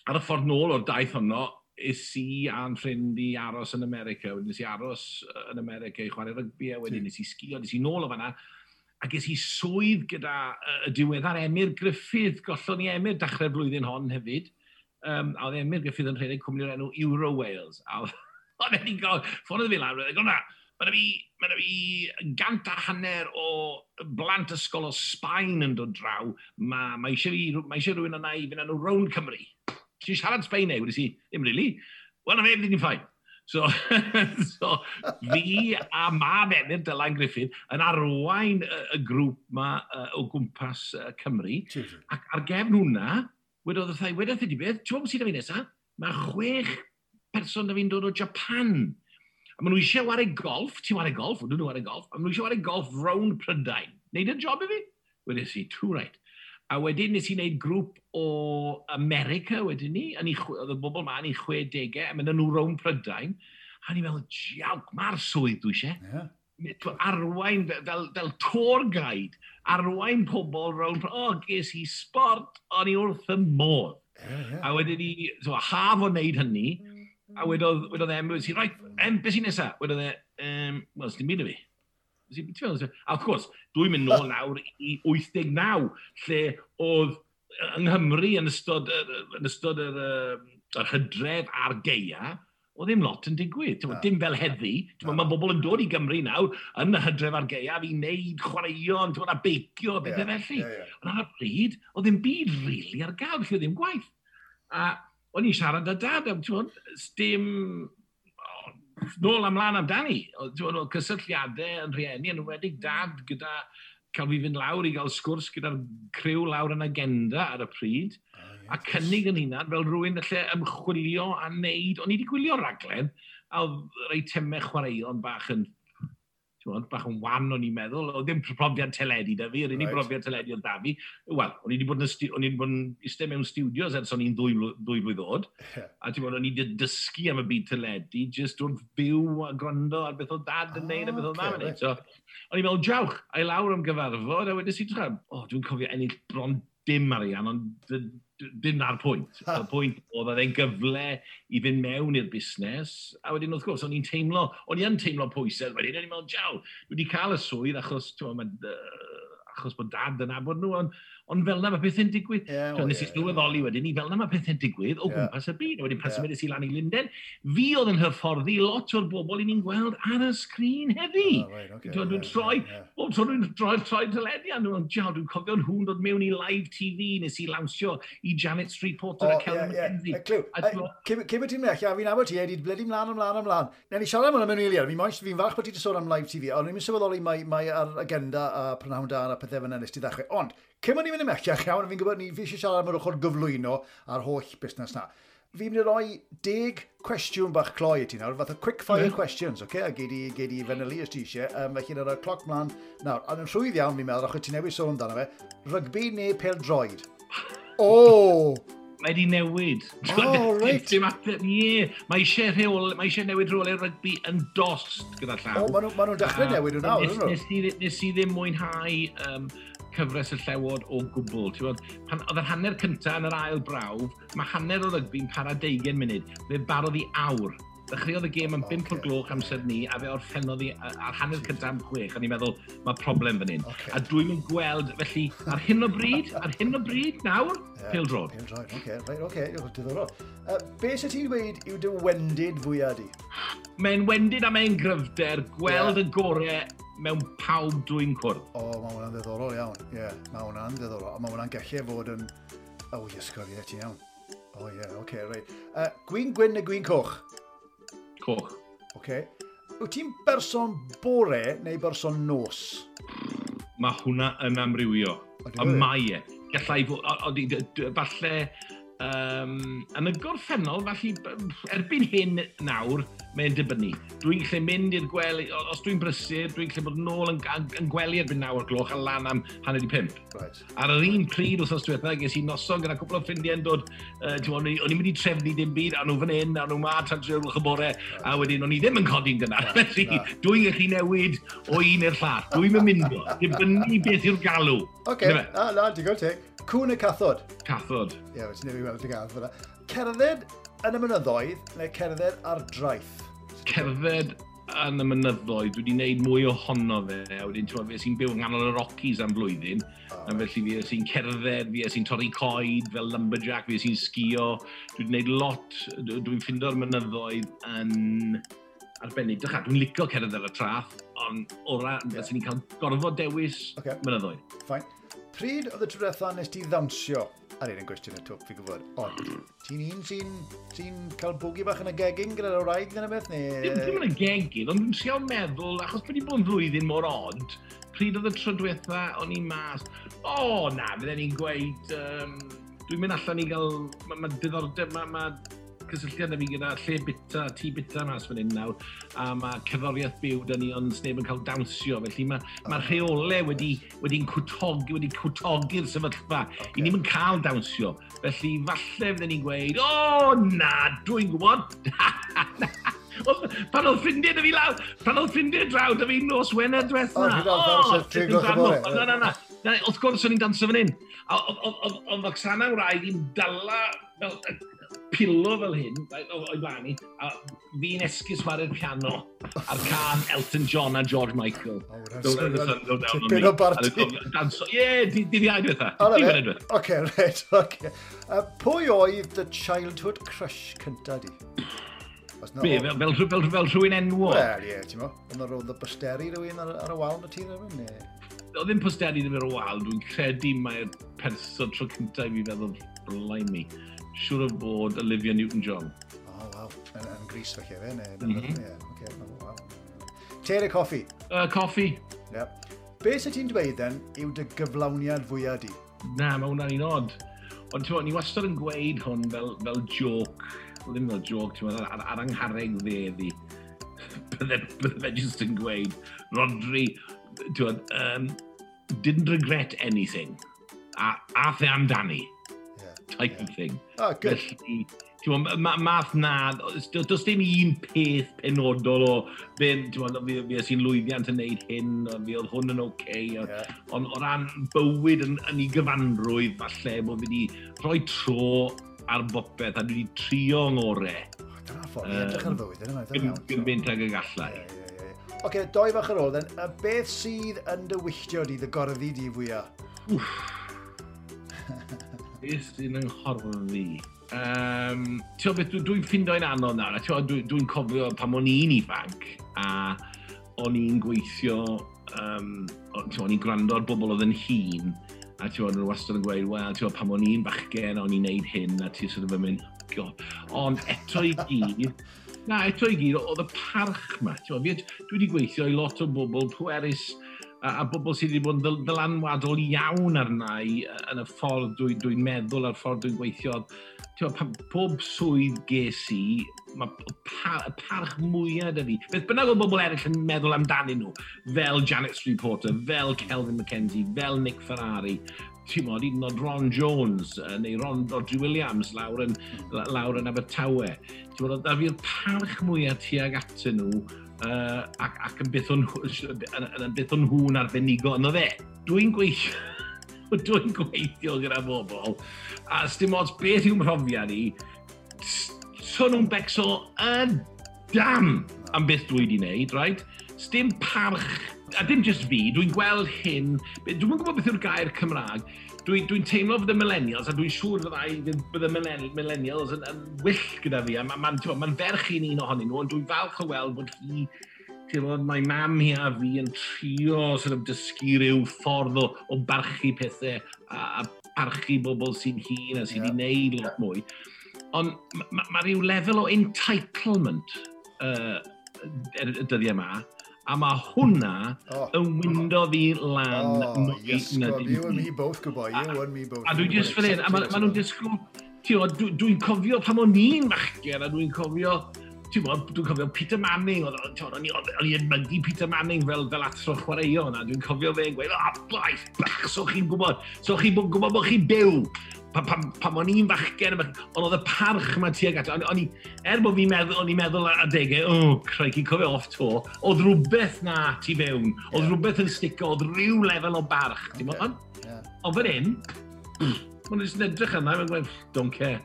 ar y ffordd nôl o'r daith honno, is i a'n ffrind i aros yn America, wedyn nes i aros yn America i chwarae rygbi, a wedyn nes i sgio, nes i nôl o fanna, a ges i swydd gyda y diweddar Emyr Griffith, gollon i Emyr dechrau'r blwyddyn hon hefyd, um, a oedd Emyr Griffith yn rhedeg cwmni'r enw Euro Wales, a oedd e'n gael, ffordd fi lawr, oedd e'n Mae na fi, ma fi gant a hanner o blant ysgol o Sbaen yn dod draw. Mae ma eisiau ma eisiau rhywun yna i fynd yn nhw Rown Cymru ti'n siarad Sbaen e? Wedi si, ddim really. Wel, na fe, ddim ffain. So, so, fi a mam enir Dylan Griffin yn arwain y y grŵp ma uh, o gwmpas uh, Cymru. Ac ar gefn hwnna, wedodd y thai, wedodd y di beth, ti'n meddwl sydd fi nesaf? Mae chwech person na fi'n dod o Japan. A maen nhw eisiau wario golf, ti'n wario golf, ond nhw wario golf, a maen nhw eisiau wario golf rown Prydain. Neud y job i fi? Wedyn si, too right. A wedyn nes i wneud grŵp o America wedyn ni, ni oedd y bobl ma yn ei 60au, a mynd nhw rown Prydain, a ni'n meddwl, diawg, mae'r swydd dwi eisiau. Yeah. Arwain, fel, fel fel tour guide, arwain pobl rown, o, oh, ges i sport, o'n i wrth y modd. Yeah, yeah. A wedyn ni, so, haf o wneud hynny, a wedodd, wedodd e, em, wedodd si, right, em, beth sy'n nesaf? Wedodd e, um, wel, sy'n byd o fi. A wrth gwrs, dwi'n mynd nôl nawr i 89, lle oedd yng Nghymru yn ystod, yn ystod yr, yr hydref a'r geia, o ddim lot yn digwydd. No. Dim fel heddi. No. Mae bobl yn dod i Gymru nawr yn y hydref ar geia i wneud chwaraeon, a beicio, bethau felly. Yeah, yeah. Ond ar y pryd, oedd ddim byd rili really ar gael, lle ddim gwaith. A o'n i'n siarad â dad am, ti'n dim nôl amlan amdani, ti'n oedd cysylltiadau yn rhieni, yn wedig dad gyda cael fi fynd lawr i gael sgwrs gyda'r criw lawr yn agenda ar y pryd, a cynnig yn hunan fel rhywun lle ymchwilio a wneud, o'n i wedi gwylio raglen, a oedd reitemau chwaraeon bach yn Mod, bach yn wan o'n i'n meddwl, o ddim profiad teledu da fi, yr unig right. brofiad teledu oedd da fi. Wel, o'n i wedi bod yn, o'n i wedi bod yn eistedd mewn studios ers o'n i'n ddwy, ddwy blwydd oed, yeah. a ti'n bod o'n i wedi dysgu am y byd teledu, jyst wrth byw a gwrando ar beth o dad yn neud, a beth o mam yn neud. So, o'n i'n meddwl, jawch, a i lawr am gyfarfod, a wedyn si, o, oh, dwi'n cofio ennill bron dim arian, ond dim na'r pwynt. y pwynt oedd oedd e'n gyfle i fynd mewn i'r busnes. A wedyn, wrth gwrs, o'n i'n teimlo, o'n i'n teimlo pwysau. Wedyn, o'n i'n meddwl, jaw, dwi wedi cael y swydd achos, ti'n achos bod dad yn abod nhw, ond ond fel na mae pethau'n digwydd. Yeah, so, oh, nes i yeah, sylweddoli yeah. wedyn ni, fel na mae pethau'n digwydd o yeah. gwmpas y byd. Wedyn pan yeah. symudus i lan i Linden, fi oedd yn hyfforddi lot o'r bobl i ni'n gweld ar y sgrin heddi. Oh, right, okay, dwi'n yeah, troi, yeah, yeah. bob tro dwi'n troi, troi dylediad, dwi'n jaw, dwi'n cofio nhw'n dod mewn i live TV, nes i lawnsio i Janet Street Porter oh, a Kelly yeah, McKenzie. Cymru ti'n mech, a fi'n abod ti, Edi, bledi mlaen, ymlaen ymlaen. Na ni siarad am hwnna mewn eiliad, fi'n falch bod ti wedi sôn am live TV, ond ni'n sylweddoli mae, mae ar agenda a prynhawn dan a pethau fyna nes ti ddechrau. Ond, Cym o'n i'n mynd i ymellach iawn, fi'n gwybod ni fi eisiau siarad am yr ochr gyflwyno a'r holl busnes na. Fi'n mynd i roi deg cwestiwn bach cloi i ti nawr, fath o quick fire mm. questions, oce? Okay? A gei di, gei di fanylu os ti eisiau, um, felly na'r cloc mlaen nawr. A yn rhwydd iawn, fi'n meddwl, achos ti newid sôn amdano fe, rygbi neu pel droed? O! Oh! mae wedi newid. Oh, right. Dim ateb, ie. Mae eisiau rheol, mae eisiau newid rôl i'r rygbi yn dost gyda llaw. O, oh, maen nhw'n ma dechrau newid nhw nawr, ydyn nhw? Nes i ddim mwynhau um, cyfres y llewod o gwbl. Bod, pan, oedd yr hanner cyntaf yn yr ail brawf, mae hanner o rygbi'n para 20 munud. Fe barodd i awr. Dechreuodd y gêm yn 5 o'r gloch amser ni, a fe orffennodd i ar hanner cyntaf am 6, a ni'n meddwl, mae problem fan hyn. Okay. A dwi'n mynd gweld, felly, ar hyn o bryd, ar hyn o bryd, nawr, yeah, pil drod. Pil drod, oce, okay, right, oce, diddorol. Uh, be sy'n ti'n dweud yw dy wendid fwyaf di? Mae'n wendid a mae'n gryfder, gweld yeah. y gorau mewn pawb dwi'n cwrdd. O, oh, mae hwnna'n ddiddorol iawn. Ie, yeah, mae hwnna'n ddiddorol. Mae hwnna'n gallu fod yn... O, oh, iesgob, ie, ti'n iawn. O, oh, ie, yeah, oce, okay, reit. Uh, gwyn gwyn neu gwyn coch? Coch. Oce. Okay. Wyt ti'n berson bore neu berson nos? Mae hwnna yn amrywio. O, y mae e. Gallai fod... Falle Um, yn y gorffennol, felly, erbyn hyn nawr, mae'n dibynnu. Dwi'n lle mynd i'r gwely, os dwi'n brysur, dwi'n lle bod nôl yn, yn, yn gwely erbyn naw o'r gloch a lan am hanner i pimp. Right. Ar yr un pryd wrth os diwethaf, ges i noson gyda cwpl o ffrindiau yn dod, uh, o'n i'n mynd i trefnu dim byd, a nhw fan hyn, a nhw ma, tan trwy'r wlch y bore, right. a wedyn o'n i ddim yn codi'n gynnar. Felly, no. dwi'n gallu newid o un i'r llall. Dwi'n mynd o, dibynnu beth yw'r galw. Oce, okay. no, ah, no, digon teg. Cwn y cathod. Cathod. Ie, yeah, ti'n newid weld y gath fyna. Cerdded yn y mynyddoedd neu cerdded ar draeth? Cerdded yn y mynyddoedd, dwi wedi gwneud mwy ohono fe. A wedyn, ti'n fe sy'n byw yng nghanol y Rockies am flwyddyn. Oh. A felly fe sy'n cerdded, fe sy'n torri coed fel lumberjack, fe sy'n sgio. Dwi wedi gwneud lot, dwi'n ffindo'r mynyddoedd yn arbennig. Dych dwi'n licio cerdded ar y traff, ond ora, ran, yeah. ni'n cael gorfod dewis okay. mynyddoedd. Fine. Pryd oedd y tro diwetha nes ti ddawnsio? Ar un yn gwestiwn y twp, fi'n gwybod. Ond, ti'n un sy'n sy cael bwgi bach yn y gegin gyda'r wraig dyna beth? Neu... Dim, dim yn y gegin, ond dwi'n siarad meddwl, achos wedi bod yn flwyddyn mor ond, pryd oedd y tro diwetha, o'n i mas, o oh, na, fydden ni'n gweud, um, dwi'n mynd allan i gael, mae ma diddordeb, mae ma cysylltiad am fi gyda lle bita, tŷ bita mas fan hyn nawr, a mae cerddoriaeth byw dyn ni ond sneb yn cael dawnsio, felly mae ma rheole wedi, wedi'n cwtogi, wedi cwtogi'r sefyllfa. Okay. I ni'n cael dawnsio, felly falle fydden ni'n gweud, o oh, na, dwi'n gwybod, pan oedd ffrindiau dy fi lawr, pan oedd ffrindiau draw dy fi nos Wener diwetha. O, ti'n gwybod, na, na, na. Wrth gwrs, o'n i'n danso fan hyn. Oedd Oksana wraig i'n dala fel pilo fel hyn, o'i blaen i, a fi'n esgus chwarae'r piano ar can Elton John a George Michael. O, Tipyn o barti. Ie, di dydd iau diwetha. Oce, reit, oce. Uh, pwy oedd dy childhood crush cynta di? Be, fel, fel, fel, fel rhywun enwog? Wel, ie, ti'n mo. Ond roedd y bysteri rhywun ar, ar y wal na ti rhywun? Oedd ddim posteri ddim ar y wal, dwi'n credu mae'r person tro cyntaf i fi feddwl blaen mi siŵr o bod Olivia Newton-John. O, oh, waw. Yn, yn gris fe chefe, ne? Mm -hmm. yeah, okay, oh, wow. Te neu coffi? Uh, coffi. Yep. Be sy'n ti'n dweud, then, yw dy gyflawniad fwyaf di? Na, mae hwnna'n un od. Ond ti'n ni wastad yn gweud hwn fel, fel joc, ddim fel joc, ti'n ar, ar, ar angharreg ddeddi. bydde, bydde fe jyst yn gweud, Rodri, ti'n um, didn't regret anything. A, a the amdani type yeah. of thing. Oh, good. Felly, Ti'n ma, math na, does dim un peth penodol o ben, ti'n ma, fi, fi sy'n lwyddiant yn neud hyn, fi oedd hwn yn oce, okay, yeah. ond o ran bywyd yn, yn ei gyfanrwydd, falle, bod fi wedi rhoi tro ar bopeth a dwi wedi trio yng ngorau. Oh, dyna ffordd, uh, edrych ar fywyd, dyna ffordd. Gymaint ag y gallai. Yeah, yeah. Oce, okay, doi fach ar ôl, then, a beth sydd yn dy wylltio di, dy gorddi di fwyaf? Beth sy'n yng Nghorfi? Um, ti'n beth, dwi'n dwi ffindo'n anodd nawr. Dwi'n dwi, cofio pam o'n i'n ifanc a o'n i'n gweithio, um, o'n i'n gwrando ar bobl oedd yn hun a ti'n bod, nhw wastad yn gweud, wel, ti'n bod, pam o'n i'n bachgen, o'n i'n neud hyn, a ti'n sort of yn mynd, oh god. Ond eto i gyd, na, eto i gyd, oedd y parch ma, ti'n bod, dwi wedi gweithio i lot o bobl pwerus a, a bobl sydd wedi bod yn ddylanwadol iawn arna i yn y ffordd dwi'n dwi, meddwl a'r ffordd dwi'n gweithio. Tewa, pa, pob swydd ges i, mae pa, parch mwyaf da fi. Beth bynnag o bobl eraill yn meddwl amdanyn nhw, fel Janet Street Porter, fel Kelvin McKenzie, fel Nick Ferrari, ti'n modd, hyd yn oed Ron Jones neu Ron Rodri Williams lawr yn, lawr yn Abertawe. Ti'n modd, da fi'r parch mwyaf tuag atyn nhw uh, ac, ac yn beth o'n, yn beth o'n hwn arbenigo yno fe. Dwi'n gweithio, dwi'n gweithio gyda bobl, a dim ots beth yw'n mhrofiad i, so nhw'n becso y dam am beth dwi wedi wneud, right? Dim parch, a dim just fi, dwi'n gweld hyn, dwi'n gwybod beth yw'r gair Cymraeg, dwi'n dwi, teimlo fydd y millennials, a dwi'n siŵr fydd y millennials yn, yn wyll gyda fi, a mae'n ma, ma ferch i'n un ohonyn nhw, ond dwi'n falch o weld bod hi, teimlo, mae mam hi a fi yn trio sort of, dysgu rhyw ffordd o, o barchu pethau a, a parchu bobl sy'n hun a sy'n yeah. neud lot mwy. Ond mae ma, ma, rhyw lefel o entitlement uh, y dyddiau yma, a mae hwnna oh. yn wyndo fi lan oh, mwy yes, na dim You and me both, good boy. You and me both. A dwi'n just fel un, a maen ma nhw'n disgwyl, dwi'n dwi cofio pam o'n i'n machger, a dwi'n cofio ti'n bod, dwi'n cofio Peter Manning, o'n i'n edmygu Peter Manning fel, fel athro chwaraeon, a dwi'n cofio fe'n gweud, a blaith, bach, so chi'n gwybod, so chi'n gwybod bod chi'n byw pan, pan, pan o'n i'n fachgen, ond oedd y parch yma tuag at, O'n i, er bod fi'n meddwl, o'n i'n meddwl ar adegau, o, oh, craig, i'n cofio off to, oedd rhywbeth na tu fewn, oedd rhywbeth yn stico, oedd rhyw lefel o barch. Okay. Ond yeah. Ond fan hyn, mae'n jyst yn edrych yna, mae'n gweud, don't care,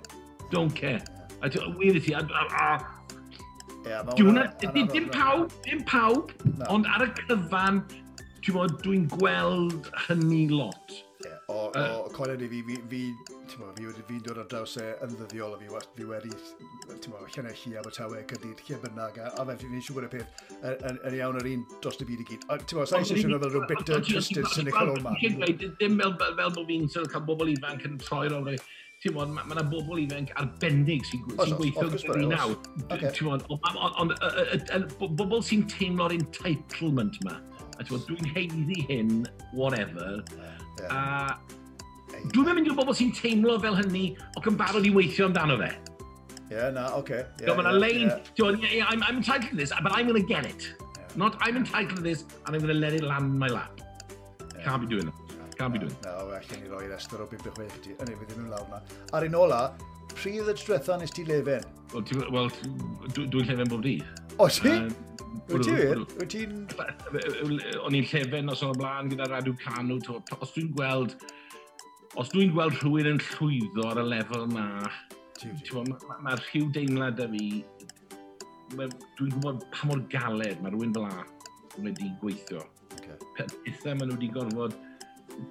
don't care. A wir i ti, a, a, a Dim pawb, dim pawb, ond ar y cyfan, dwi'n gweld hynny lot o, uh, o colen i fi, fi, fi, mo, fi wedi fi'n dod ar draws e yn ddyddiol a fi, fi wedi, ti'n mo, llenau a Abertawe, Cydyd, lle bynnag, a, a fe fi'n siŵr y peth yn, iawn yr un dros y byd i gyd. Ti'n mo, sa'n eisiau siŵr fel rhyw bitter, twisted, cynical old man. Dim fel, fel bod fi'n cael bobl ifanc yn troi rown ti'n bod, mae yna bobl ifanc arbennig sy'n gweithio gyda ni nawr. Ti'n bod, ond bobl sy'n teimlo'r entitlement yma a dwi'n heiddi hyn, whatever, yeah. a dwi'n mynd i'r bobl sy'n teimlo fel hynny ac yn barod i weithio amdano fe. Yeah, no, okay. Yeah, yeah, Elaine, yeah. Yeah, I'm, I'm entitled to this, but I'm going to get it. Yeah. Not, I'm entitled to this, and I'm going to let it land in my lap. Yeah. Can't be doing that. Can't be doing that. No, allan ni roi estor o bib y chwech ti. Yna, fydd yn lawr na. Ar un ola, pryd y drwetha nes ti lefen? Wel, dwi'n lefen bob dydd. O, ti? Wyt ti wir? Mm. Wyt ti'n... O'n i'n llefen os o'n blaen gyda Radw Canw. Os dwi'n gweld... Os dwi'n gweld rhywun yn llwyddo ar y lefel yma, mae'r ma, rhyw deimlad â fi... Dwi'n gwybod pa mor galed mae rhywun fel a wedi gweithio. Okay. Pethau maen nhw wedi gorfod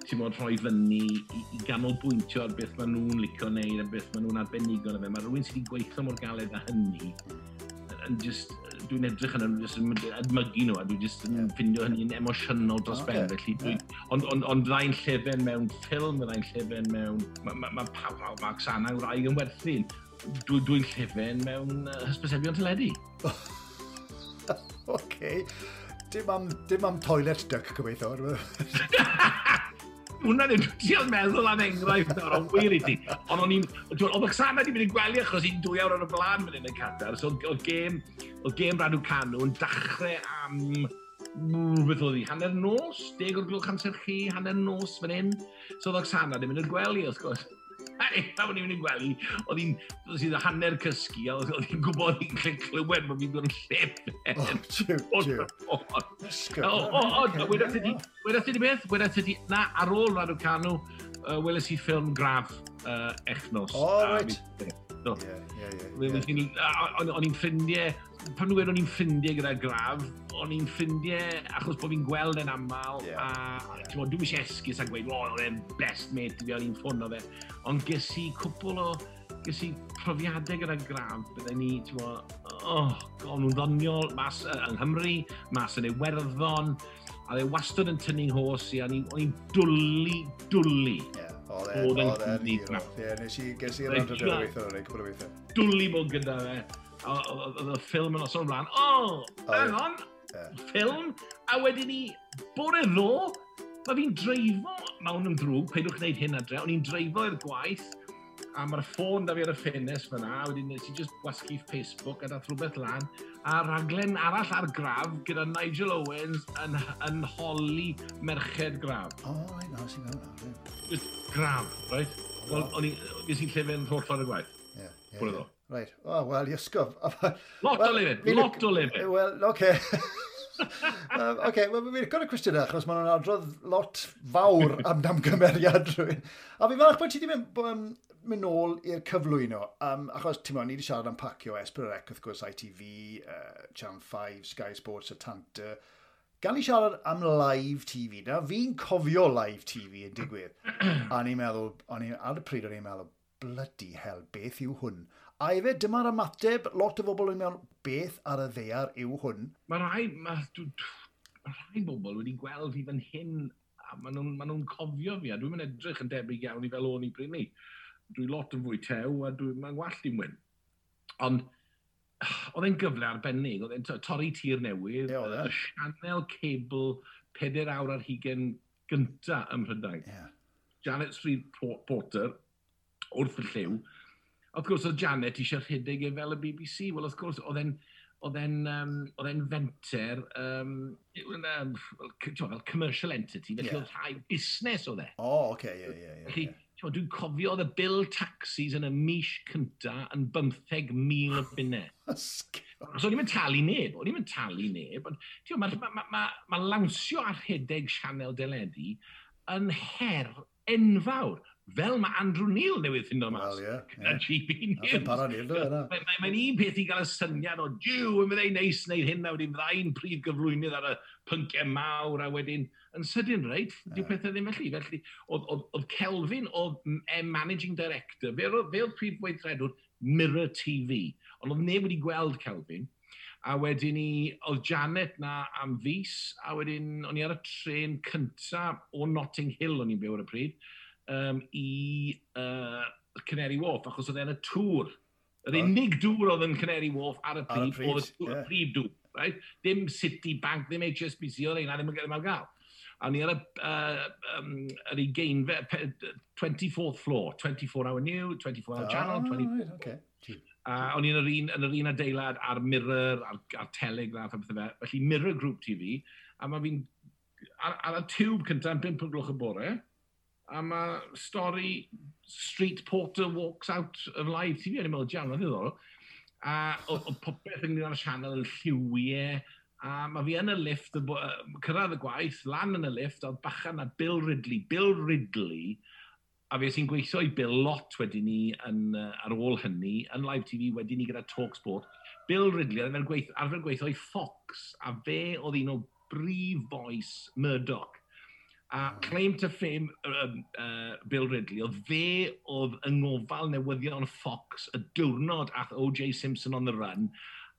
ti'n modd rhoi fyny i, i ganolbwyntio ar beth maen nhw'n licio neud a beth maen nhw'n arbenigo na fe. Mae rhywun sydd wedi gweithio mor galed â hynny mm. yn just dwi'n edrych yn jyst admygu nhw, a dwi'n just yn yeah. ffindio hynny'n emosiynol dros okay. ben. Felly, dwi, yeah. ond on, on rhain llefen mewn ffilm, rhain llefen mewn... Mae ma, ma, ma, ma, ma Xana yw rhaid yn werthu'n. Dwi'n dwi llefen mewn hysbysebion teledu. OK. Dim am, dim am toilet duck, gobeithio. hwnna ddim ti'n meddwl am enghraifft nawr, ond wir i ti. Ond o'n i'n... Oedd y Xana wedi mynd i'n gwely achos i'n dwy awr ar y blaen mynd i'n y cadar. so oedd gêm, oedd gêm Radw Canw yn dachrau am... Beth oedd hi, hanner nos, deg o'r glwch amser chi, hanner nos fan hyn. So oedd Oxana ddim mynd y gwely, wrth gwrs pan o'n i'n mynd i'n gwely, oedd hi'n sydd hanner cysgu, a oedd hi'n gwybod hi'n clywed bod fi'n dod yn llefer. O, tiw, O, o, o, wedyn tydi, wedyn tydi beth, wedyn tydi, na, ar ôl Radw Canw, uh, weles i ffilm graf uh, echnos. O, oh, right. No. Yeah, yeah, yeah, yeah. O'n i'n ffrindiau, pan nhw'n o'n i'n ffrindiau gyda graf, o'n i'n ffrindiau achos bod fi'n gweld yn aml, yeah, a yeah. dwi'n eisiau esgus a gweud, o, oh, o'n best mate i fi, o'n i'n ffwn o fe. Ond ges i cwpl o, ges i profiadau gyda graf, byddai ni, ti'n o, oh, o'n nhw'n ddoniol mas yng Nghymru, mas yn Iwerddon, a dde wastad yn tynnu'n hos i, a o'n i'n dwlu, dwlu. Yeah Oedd e'n hero. Oedd e'n hero. Ie, nes i gesi rhan dod yn weithio o'n ei, cwbl o weithio. Dwlu bod gyda fe. Oedd y ffilm yn osod ymlaen. O, hang on, ffilm. A wedyn ni, bore ddo, mae fi'n dreifo mewn yn ddrwg, peidiwch gwneud hyn adre, o'n i'n dreifo i'r gwaith, a mae'r ffôn da fi ar y ffenest fyna, a wedyn nes i just wasgu Facebook a dath rhywbeth lan, a raglen arall ar graf gyda Nigel Owens yn, yn holi merched graf. O, oh, i nos i mewn ar Just graf, right? Wel, o'n i, nes i'n llefen holl ffordd y gwaith. Ie, ie, ie. Right. Oh, wel, iysgof. Lot o lefyn, lot o lefyn. Wel, oce. um, Oce, well, fi'n gwrdd y cwestiwn achos maen nhw'n adrodd lot fawr am damgymeriad rhywun. A fi'n falch bod ti wedi mynd um, mynd nôl i'r cyflwyno, um, achos ti'n ni wedi siarad am pacio Esbyrrec, wrth gwrs ITV, uh, Channel 5, Sky Sports, y Tanta. Gan i siarad am live TV, na fi'n cofio live TV yn digwydd. a ni'n meddwl, on i, ar y pryd o'n i'n meddwl, bloody hell, beth yw hwn? A efe, dyma'r ymateb, lot o bobl yn meddwl, beth ar y ddear yw hwn? Mae rai, ma, mae rhai bobl wedi gweld fi fan hyn a maen nhw'n ma nhw cofio fi a dwi'n mynd edrych yn debyg iawn i fel o'n i bryd ni dwi lot yn fwy tew a dwi'n ma'n gwallt i'n wyn. Ond, oedd e'n gyfle arbennig, oedd e'n torri tir newydd, yeah, oedd e. y sianel cebl 4 awr ar hugen gynta ym Mhrydain. Yeah. Janet Street Porter, wrth y lliw. Wrth gwrs, oedd Janet eisiau rhedeg e fel y BBC. Wel, wrth gwrs, oedd e'n oedd e'n um, oedd e'n fenter um, um, fel commercial entity, felly yeah. oedd rhai busnes oedd e. O, oh, oce, okay, ie, yeah, ie. Yeah, yeah, yeah. Dwi'n cofio oedd y bil taxis yn y mis cynta yn 15,000 o bunnau. Os o'n i'n mynd talu neb, o'n i'n mynd talu neb, ond mae ma, ma, ma, ma lawnsio ar rhedeg sianel deledu yn her enfawr fel mae Andrew Neil newydd ffindo mas. Wel, ie. Gyda GB News. Mae'n un ma, ma, peth i gael y syniad o, diw, yn fyddai neis wneud hyn a wedyn fyddai'n prif gyflwynydd ar y pynciau mawr a wedyn, yn sydyn reit, yeah. diw pethau ddim felly. Felly, oedd oedd, oedd Kelvin, oedd e, managing director, fe oedd prif weithredwr Mirror TV, ond oedd neb wedi gweld Kelvin, A wedyn ni, oedd Janet na am fus, a wedyn o'n i ar y tren cyntaf o Notting Hill o'n i'n byw ar y pryd, um, i uh, Canary Wharf, achos oedd e'n y tŵr. Yr oh. unig dŵr oedd yn Canary Wharf ar y prif, oedd y tŵr, prif dŵr. Right? Dim City Bank, ddim HSBC, oedd ein ddim yn gyrraedd gael. A ni ar y, uh, um, yr 24th floor, 24 hour new, 24 hour oh, channel, 24... Right, okay. Uh, o'n i yn yr, un, yn yr un adeilad ar Mirror, ar, ar Telegraph a bethau fe. Felly Mirror Group TV, a mae fi'n ar, ar y tiwb cyntaf yn 5 o'r gloch y bore, a mae stori Street Porter Walks Out of Live TV yn ymwneud jawn, na ddiddorol. A oedd popeth ar y sianel yn lliwiau, a mae fi yn y lift, cyrraedd y gwaith, lan yn y lift, oedd bachan na Bill Ridley. Bill Ridley, a fe sy'n gweithio i Bill lot wedyn ni yn, uh, ar ôl hynny, yn live TV wedyn ni gyda Talksport. Bill Ridley, arfer gweithio, arfer gweithio i Fox, a fe oedd un o brif boes Murdoch A claim to fame um, uh, Bill Ridley, oedd fe oedd yng ngofal newyddion Fox y diwrnod ath O.J. Simpson on the run,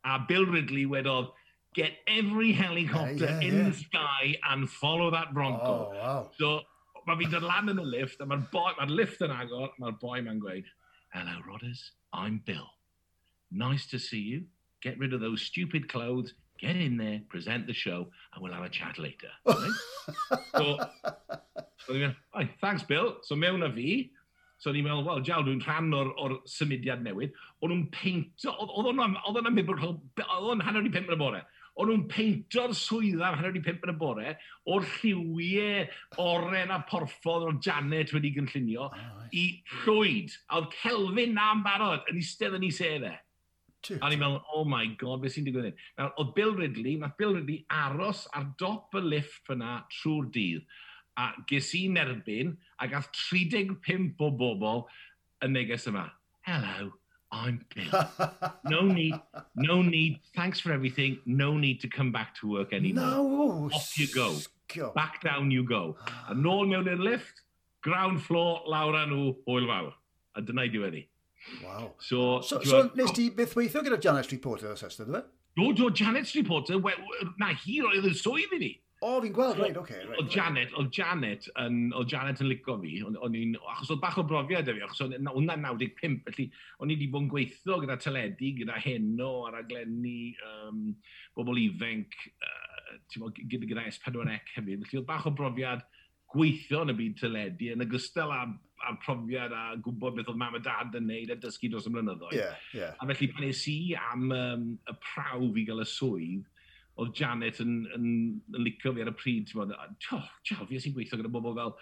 a Bill Ridley wedodd, get every helicopter yeah, yeah, in yeah. the sky and follow that Bronco. Oh, wow. So, mae fi'n dod lan yn y lift, a mae'r boi, mae'r lift yn agor, mae'r boi ma'n gweud, hello Rodders, I'm Bill. Nice to see you. Get rid of those stupid clothes get in there, present the show, and we'll have a chat later. Right? so, so ni'n meddwl, thanks Bill. So mewn a fi, so ni'n meddwl, wel, jaw, dwi'n rhan o'r, or symudiad newydd. O'n nhw'n peinto, oedd o'n mynd, ibr, oedd o'n hanner i pimp yn y bore. O'n nhw'n peinto'r swydd am hanner i pimp yn y bore, o'r lliwiau oren a porffodd o'r janet wedi gynllunio, oh, i llwyd. A oedd Kelvin na'n barod yn eistedd yn ei sefau. A ni'n meddwl, oh my god, beth sy'n digwydd hyn? Nawr, oedd Bill Ridley, nath Bill Ridley aros ar dop y lift fyna trwy'r dydd. A ges i'n erbyn, a gath 35 o bobl y neges yma. Hello, I'm Bill. No need, no need, thanks for everything, no need to come back to work anymore. No, oh, Off you go. Back down you go. A nôl mewn i'r lift, ground floor, lawr â nhw, hwyl fawr. A dyna i diweddi. Wow. So, so, so a... nes oh. ti beth weithio gyda Janet Street Porter os ystod, dwi? Do, do, Janet Street Porter, we, na hi roedd yn swydd i ni. O, fi'n gweld, reit, oce. Okay, Oedd Janet, oedd Janet yn, oedd Janet yn licio fi, o'n i'n, achos oedd bach o brofiad e fi, achos o'n hwnna'n 95, felly o'n i wedi bod yn gweithio gyda teledu, gyda heno, ar aglenni, um, bobl ifanc, uh, gyda, gyda S4C hefyd, felly oedd bach o brofiad gweithio yn y byd teledu, yn ogystal â a'r profiad a gwybod beth oedd mam a dad yn neud a dysgu dros y mlynyddoedd. Yeah, yeah. A felly pan nes i am um, y prawf i gael y swydd, oedd Janet yn, yn, yn licio fi ar y pryd, ti'n bod, ti'n ti'n gweithio gyda bobl fel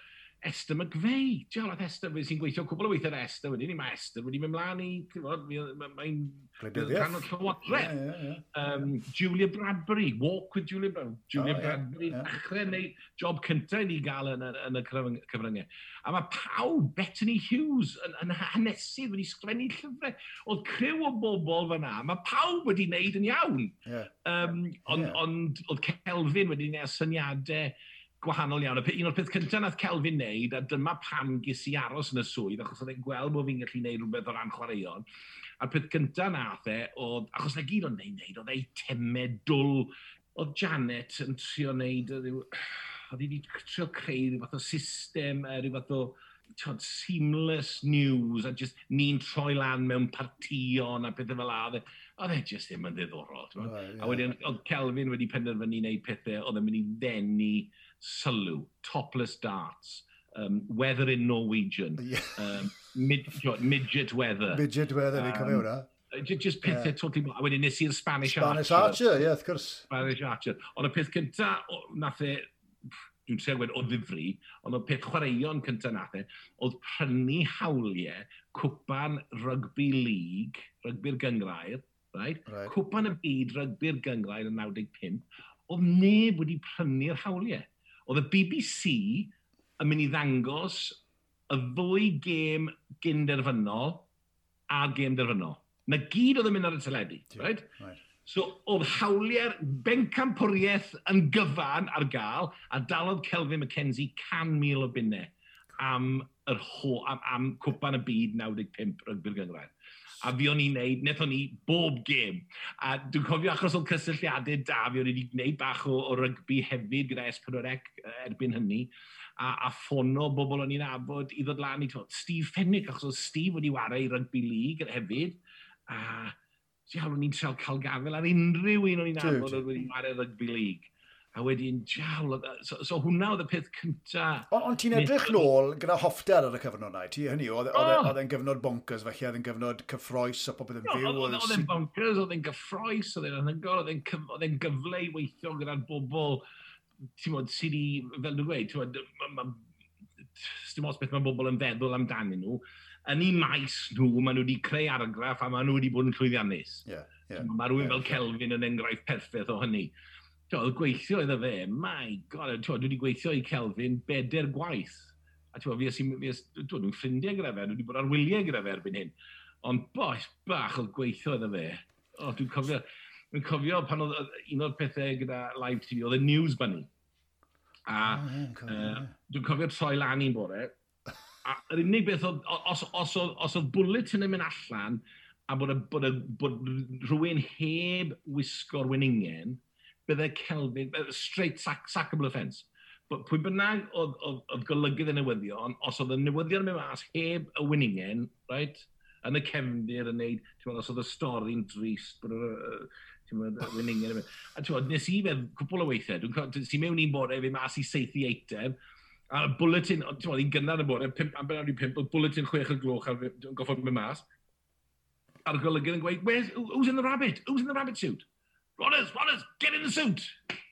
Esther McVeigh. Ti'n like Esther, sy'n gweithio cwbl o weithio ar Esther wedyn, ni mae Esther wedi mynd mlaen i, ti'n fawr, mae'n gan o llywodraeth. Yeah, yeah, yeah. um, Julia Bradbury, Walk with Julia Bradbury. Julia oh, Bradbury, yeah, yeah. neu job cyntaf i ni gael yn, yn y cyfryngau. A mae pawb, Bethany Hughes, yn, yn hanesydd wedi sgrennu llyfrau. Oedd crew o bobl fyna, mae pawb wedi wneud yn iawn. Yeah. Um, ond yeah. ond oedd Kelvin wedi wneud syniadau gwahanol iawn. Un o'r peth cyntaf nath Kelvin wneud, a dyma pam ges i aros yn y swydd, achos oedd e'n gweld bod fi'n gallu gwneud rhywbeth o ran chwaraeon. A'r peth cyntaf nath e, oedd, achos na gyd o'n ei wneud, oedd ei temedwl, oedd Janet yn trio wneud, oedd hi wedi trio creu rhyw fath o system, e, rhyw fath o tiod, seamless news a just ni'n troi lan mewn partion a pethau fel a. Oedd e, e just ddim yn ddiddorol. Oh, yeah. A wedyn, oedd Kelvin wedi penderfynu wneud pethau, oedd e'n mynd i ddenu sylw, topless darts, um, weather in Norwegian, um, mid, tiod, midget weather. Midget weather, um, cofio hwnna. Just, just pethau yeah. totally blaen. A wedyn nes i'r Spanish, Spanish Archer. Spanish Archer, ie, yeah, of course. Spanish Archer. Ond y peth cyntaf, nath e, dwi'n trio gweud o ddifri, ond oedd peth chwaraeon cyntaf nath e, oedd prynu hawliau cwpan rygbi league, rygbi'r gyngrair, right? right? cwpan y byd rygbi'r gyngrair yn 95, oedd neb wedi prynu'r hawliau. Oedd y BBC yn mynd i ddangos y ddwy gêm gynderfynol a'r gêm derfynol. Na gyd oedd yn mynd ar y teledu, right? right. So, oedd hawliau'r bencampwriaeth yn gyfan ar gael, a dalodd Kelvin McKenzie 100,000 o bunnau am, yr ho, am, am cwpan y byd 95 rygbi'r gyngrair. A fi o'n i'n neud, wnaethon ni bob gêm. A dwi'n cofio achos o'n cysylltiadau da, fi o'n i'n gwneud bach o, o rygbi hefyd gyda Espadorec erbyn hynny. A, a ffono bobl o'n i'n abod i ddod lan i, to. Steve Fenwick, achos oedd Steve wedi wario i rygbi league hefyd. A si halwn ni'n trial cael gafel ar unrhyw un o'n i'n amlwg oedd wedi marw rygbi league. A wedyn, jawl, so, so hwnna oedd y peth cynta. Ond on, ti'n edrych nôl gyda hoffter ar y cyfnod yna, ti hynny, e, oedd e'n gyfnod bonkers felly, oedd e'n gyfnod cyffroes a popeth yn no, fyw. Oedd e'n bonkers, oedd e'n gyffroes, oedd e'n anhygol, oedd e'n gyfle i weithio gyda'r bobl, ti'n modd, sydd i, fel dwi'n gweud, ti'n modd, dim ots beth mae bobl yn feddwl amdanyn nhw, yn eu maes nhw, maen nhw wedi creu argraff a maen nhw wedi bod yn llwyddiannus. Yeah, yeah, so, mae rhywun yeah, fel yeah. Kelvin yn enghraifft perffaith o hynny. Oedd gweithio iddo fe, my god, twa, dwi wedi gweithio i Kelvin bedair gwaith. A twa, fi ys- fi ys- dwi'n ffrindiau gyda fe, dwi wedi bod ar wyliau gyda fe erbyn hyn. Ond boes bach oedd gweithio iddo fe. O, dwi'n cofio, dwi'n cofio pan oedd un o'r pethau gyda live TV, oedd y news bunny. A oh, yeah, uh, dwi'n cofio troi lan i'n bore, a yr unig beth oedd, os, os, os, os oedd bwletin yn mynd allan, a bod, bod, bod rhywun heb wisgo'r wyningen, bydde Kelvin, straight sack, sackable offence. But pwy bynnag oedd, oedd, oedd golygydd y newyddion, os oedd y newyddion yn mynd mas heb y wyningen, right, yn y cefndir yn neud, ti'n meddwl, os oedd y stori'n drist, bod y winningen yn mynd. A ti'n meddwl, nes i fe cwpl o weithiau, dwi'n mewn i'n bore, fi mas i seithi eitem, A y bulletin, ti'n meddwl, i'n gynnar y bore, pimp, am benawd i pimp, oedd bulletin chwech y gloch a dwi'n goffod mynd mas. A'r golygydd yn gweud, Where's, who's in the rabbit? Who's in the rabbit suit? Rodders, Rodders, get in the suit!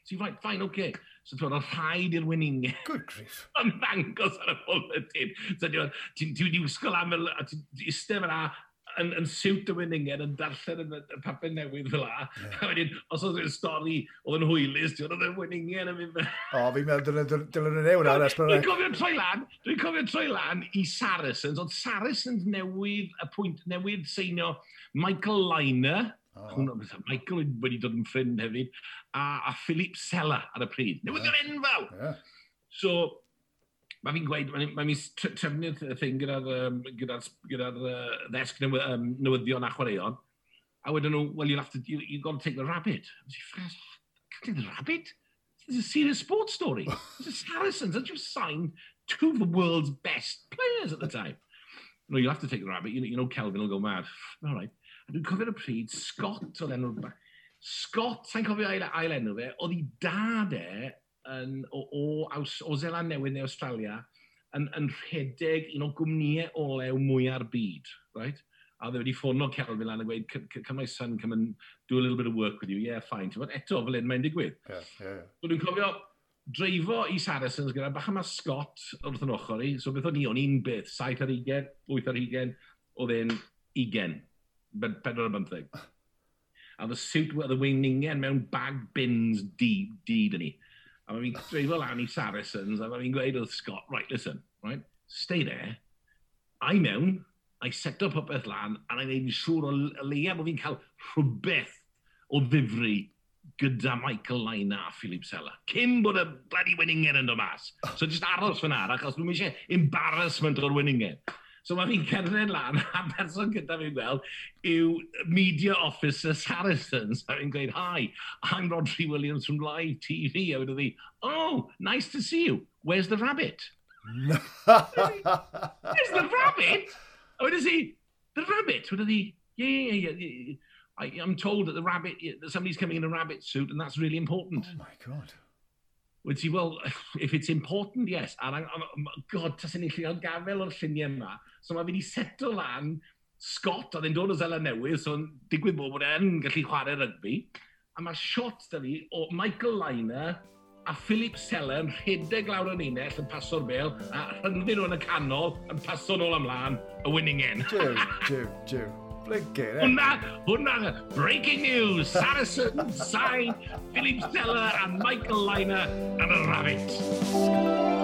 So, right, fine, okay. So, ti'n meddwl, rhaid i'r wyningen. Good grief. Yn ddangos ar y bulletin. So, ti'n wedi wisgo lam, a ti'n eistedd fyna, yn, yn siwt y wyningen yn darllen y, y papur newydd fel la. Yeah. A wedyn, os oedd yn stori oedd yn hwylus, ti'n oedd y wyningen yn mynd fel... O, fi'n meddwl dylen yn ewn ar esbyn. Dwi'n cofio troi lan, dwi'n cofio troi lan i Saracens, ond Saracens newydd, y pwynt newydd seinio Michael Liner, Oh. Michael wedi dod yn ffrind hefyd, a, a Philip Sella ar y pryd. Newyddion yeah. enfawr! Yeah. So, mae fi'n gweud, mae ma fi'n tre y thing gyda'r um, gyda, gyda uh, ddesg newy, um, newyddion a chwaraeon, a wedyn nhw, well, you'll have to, you, you've got to take the rabbit. I was the rabbit? It's a serious sports story. It's the Saracens that just signed two of the world's best players at the time. No, you'll have to take the rabbit. You know, you know Kelvin will go mad. All right. A dwi'n cofio'r pryd, Scott oedd enw'r... Scott, sa'n cofio ail, ail enw fe, oedd i dad e yn, o, o, Aws, o Zeland Newydd neu Australia yn, yn rhedeg un o gwmnïau olew mwyaf byd, right? A dde wedi ffono Kelvin Lan a gweud, come my son, come and do a little bit of work with you. Yeah, fine. Ti'n bod eto fel un mae'n digwydd. Yeah, yeah, yeah. So dwi'n cofio dreifo i Saracens gyda bach yma Scott wrth yn ochr i. So beth o'n i, o'n i'n beth, 7 ar 20, 8 ar 20, oedd e'n 20, 4 ar 15. A the suit, the weinningen mewn bag bins di, di dyn ni. A mae fi'n dreifo lan i Saracens, a mae fi'n gweud wrth Scott, right, listen, right, stay there, I mewn, I seto popeth lan, a na'i wneud siŵr o leia bod fi'n cael rhywbeth o ddifri gyda Michael Lai a Philip Sella. Cyn bod y bloody winningen yn dod mas. So just aros fyna, achos dwi'n eisiau embarrassment o'r winningen. So mae fi'n cerdded lan, a person gyda fi'n gweld yw Media Officer Saracens. A fi'n gweud, hi, I'm Rodri Williams from Live TV. A wedi fi, oh, nice to see you. Where's the rabbit? Where's the rabbit? A wedi si, the rabbit? Wedi fi, yeah, yeah, yeah. yeah. I, I'm told that the rabbit, that somebody's coming in a rabbit suit, and that's really important. Oh my God. Wyt ti, well, if it's important, yes. A god, tas ni'n llio gafel o'r lluniau yma. So mae fi wedi seto lan Scott, oedd e'n dod o Zela Newydd, so digwydd bod bod e'n gallu chwarae rygbi. A mae shot da fi o Michael Liner a Philip Seller yn rhedeg lawr yn unell yn paso'r bel, a rhyngddyn nhw yn y canol yn paso nôl ymlaen y winning end. Jiw, jiw, jiw. Flikker. Breaking news. Saracen Sign, Philip Steller and Michael Liner, and a Rabbit.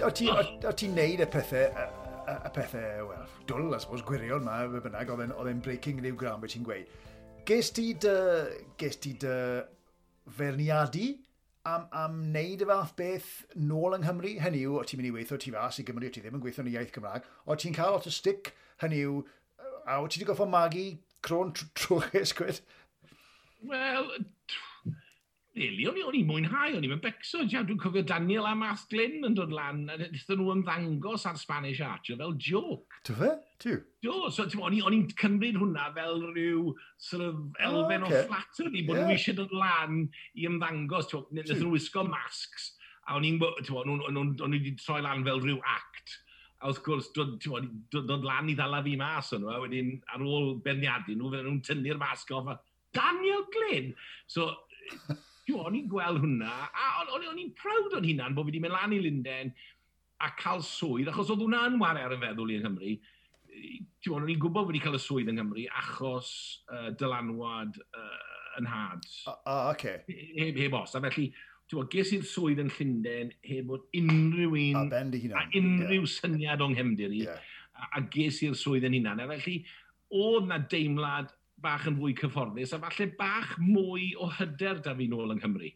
ti'n neud y pethau, y, pethau, wel, dwl, I suppose, gwirion ma, fe bynnag, oedd e'n breaking new ground, beth ti'n gweud. Ges ti dy, ges ti dy ferniadu am, am neud y fath beth nôl yng Nghymru? Hynny yw, o ti'n mynd i weithio ti fas i Gymru, o ti ddim yn gweithio yn y iaith Cymraeg, o ti'n cael lot o stick, hynny yw, a o ti wedi goffo magu crôn trwchus, esgwyd? Wel, really, o'n, i, on i mwynhau, o'n i'n becso. Ja, dwi'n cofio Daniel a Math Glyn yn dod lan, a ddyn nhw ymddangos ar Spanish Archer fel joke. Ti'n fe? Ti'n? Do, so o'n i'n cymryd hwnna fel rhyw sort of elfen oh, okay. o flattery, bod yeah. nhw eisiau dod lan i ymddangos. Nethon nhw wisgo masks, a o'n i'n wedi troi lan fel rhyw act a wrth gwrs, dod, dod, dod lan i ddala fi mas o'n nhw, a wedyn ar ôl berniadu nhw, fydden nhw'n tynnu'r masg off a Daniel Glyn! So, o'n i'n gweld hwnna, a o'n i'n prawd o'n hunan bod fi wedi mynd lan i Lundain a cael swydd, achos oedd hwnna'n wario ar y feddwl i yng Nghymru. O'n i'n gwybod wedi cael y swydd yng Nghymru achos uh, dylanwad uh, yn had. O, uh, oce. Okay. Heb, heb os, a felly Tewa, ges i'r swydd yn Llundain heb bod unrhyw un... A ben di. A unrhyw yeah. syniad o'n nghemdir i. Yeah. A, a ges i'r swydd yn hunan. A felly, oedd na deimlad bach yn fwy cyfforddus a falle bach mwy o hyder da fi nôl yng Nghymru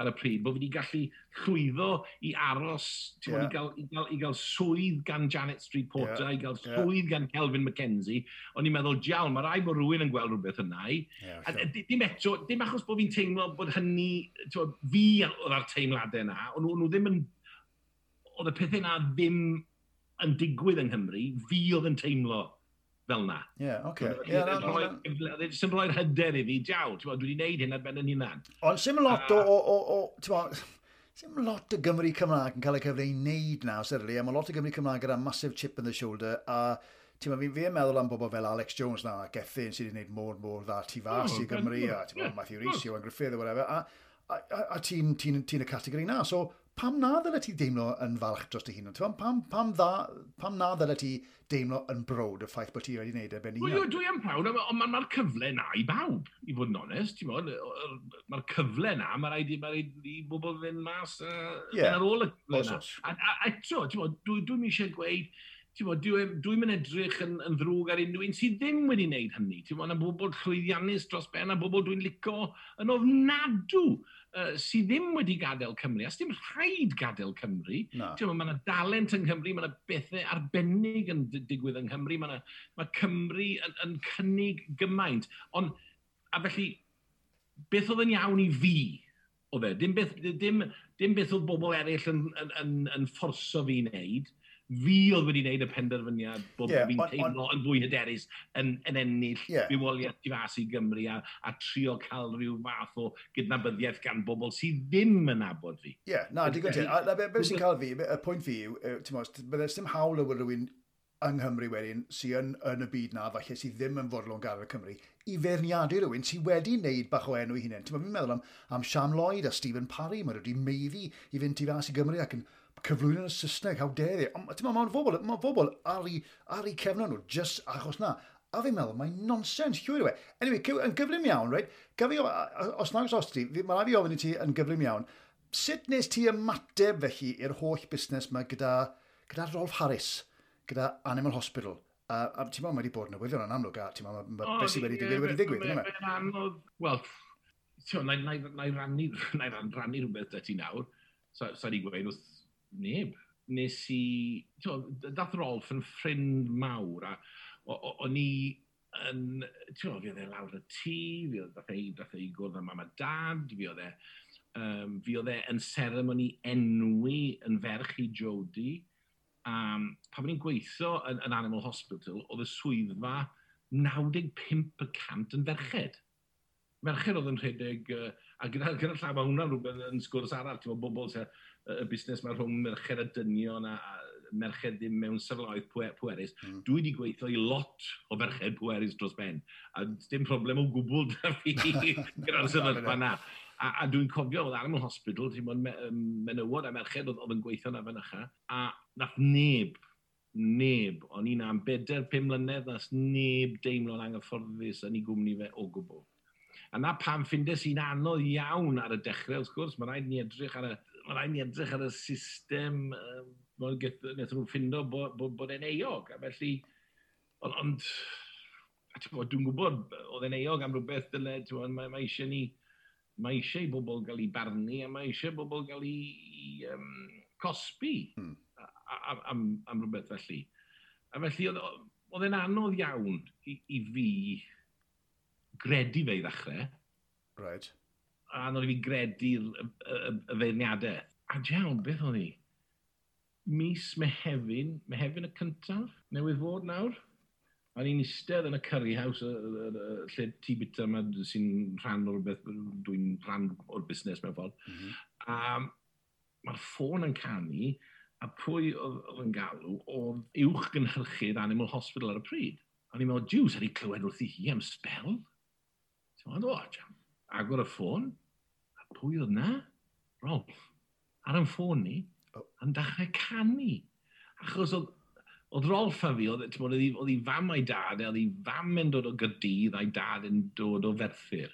ar y pryd, bod fi wedi gallu llwyddo i aros, yeah. i, gael, i, gael, i gael swydd gan Janet Street Porter, yeah. i gael swydd yeah. gan Kelvin McKenzie, o'n i'n meddwl, diawl, mae rai bod rhywun yn gweld rhywbeth yna i. Yeah, sure. dim eto, dim achos bod fi'n teimlo bod hynny, twa, fi oedd ar teimladau yna, ond nhw ddim yn, oedd y pethau yna ddim yn digwydd yng Nghymru, fi oedd yn teimlo fel na. Ie, yeah, oce. Okay. Sy'n rhoi'r hyder i fi, jaw, dwi wedi gwneud hyn ar ben yn hunan. Ond sy'n lot o, o, o, o Dim lot o Gymru Cymraeg yn cael eu cyfle i wneud na, serili, a mae lot o Gymru Cymraeg gyda massive chip in the shoulder, a ti'n fi, fi meddwl am bobl fel Alex Jones na, ac Effin sydd wedi gwneud mor mor dda tu fas i Gymru, a ti'n meddwl Matthew Risio yn Griffith, whatever, a, a, a, a ti'n ti, ti y categori na, so pam na ddyle ti deimlo yn falch dros dy hun? Pam, pam, dda, pam na ddyle ti deimlo yn brod y ffaith bod ti wedi gwneud e ben i hunan? Dwi am prawd, ond mae'r ma cyfle na i bawb, i fod yn onest. Mae'r cyfle na, mae rhaid i, ma i bobl fynd mas uh, yeah. ar ôl y cyfle na. A, a, a eto, dwi'n dwi eisiau gweud, dwi'n dwi mynd edrych yn, yn ddrwg ar unrhyw un sydd ddim wedi wneud hynny. Ti'n yna bobl llwyddiannus dros ben, a bobl dwi'n licio yn ofnadw uh, sydd ddim wedi gadael Cymru, a ddim rhaid gadael Cymru. No. Mae yna dalent yng Nghymru, mae yna bethau arbennig yn digwydd yng Nghymru, mae, na, mae Cymru yn, yn cynnig gymaint. Ond, a felly, beth oedd yn iawn i fi o fe? Dim beth, dim, dim beth oedd bobl eraill yn, yn, yn, yn fforso fi wneud fi oedd wedi gwneud y penderfyniad bod yeah, fi'n teimlo yn fwy hyderus yn, yn ennill yeah. bywoliaeth i fas i Gymru a, a trio cael rhyw fath o gydnabyddiaeth gan bobl sydd ddim yn abod fi. Ie, yeah, na, digon ti. A beth be sy'n cael fi, y pwynt fi yw, ti'n mwyn, byddai ddim hawl o rhywun yng Nghymru wedyn sy'n yn, yn y byd na, falle sydd ddim yn fodlon gael y Cymru, i ferniadu rhywun sydd wedi wneud bach o enw i hunain. Ti'n meddwl am, am Siam Lloyd a Stephen Parry, mae wedi meiddi i fynd i fas i Gymru ac yn cyflwyno'n y Saesneg, how dare they. Ond ti'n ma'n fobl, ma'n fobl ar ei, ar ei cefnod nhw, just achos na. A fi'n meddwl, mae'n nonsens llwyr we. Anyway, yn gyflym iawn, right? Gaf os nag os ti, mae'n rhaid i ofyn i ti yn gyflym iawn, sut nes ti ymateb felly i'r holl busnes yma gyda, gyda Rolf Harris, gyda Animal Hospital? A, a ti'n meddwl, mae wedi bod yn newyddion yn amlwg, a ti'n meddwl, mae beth sydd wedi digwydd wedi digwydd, ddim yn anodd, wel, ti'n meddwl, na i rannu rhywbeth dy ti nawr, sa'n i gweud wrth neb. Nes i... Dath Rolf yn ffrind mawr a o'n i yn... Ti'n fi oedd e lawr y tŷ, fi oedd dath ei, dath ei gwrdd â mam a dad, fi oedd e... Um, fi oedd e yn seremoni enwi yn ferch i Jody. Um, pan ni'n gweithio yn, yn Animal Hospital, oedd y swyddfa 95% yn ferched. Merched oedd yn rhedeg uh, A gyda, gyda llaw, mae hwnna'n rhywbeth yn sgwrs arall. Ti'n bobl sy'n y busnes mae rhwng merched a dynion a merched ddim mewn sefyllfaoedd pwerus. Mm. Dwi wedi gweithio i lot o merched pwerus dros ben. A dim problem o gwbl da fi gyda'r sefyllfa na. A, a dwi'n cofio, oedd ar hospital, ti'n bod menywod a merched oedd, oedd yn gweithio na fynycha, a nath neb, neb, o'n i'n am bedair pum mlynedd, nath neb deimlo'n anghyfforddus yn ei gwmni fe o gwbl. A na pam ffindes i'n anodd iawn ar y dechrau, wrth gwrs, mae rhaid ni edrych ar y, mae rhaid ni edrych ar y system, um, wnaethon nhw'n ffindo bod, bod, bod e'n eog. A felly, ond, ond dwi'n gwybod, oedd e'n eog am rhywbeth dyle, mae, mae eisiau ni, mae eisiau bobl gael ei barnu, a mae eisiau bobl gael ei um, cosbi hmm. am, am, am rhywbeth felly. A felly, oedd e'n anodd iawn i, i fi gredu fe i ddechrau. Right. A nôl i fi gredu'r y, feirniadau. A diawn, beth o'n i? Mis Mehefin, Mehefin y cyntaf, newydd fod nawr. A ni'n eistedd yn y curry house, lle ti bita yma sy'n rhan o'r beth, dwi'n rhan o'r busnes mewn ffordd. Mm -hmm. A mae'r ffôn yn canu, a pwy oedd yn galw oedd uwch gynhyrchydd Animal Hospital ar y pryd. A ni'n meddwl, Jews, ar ei clywed wrth i hi am spel? Ti'n ond o, agor y ffôn, a pwy oedd na? Rolf, ar y ffôn ni, yn dechrau canu. Achos oedd oedd Rolf a fi, oedd, e, oedd, oedd hi fam a'i dad, e, oedd hi fam yn dod o gydydd a'i dad yn dod o ferthyr.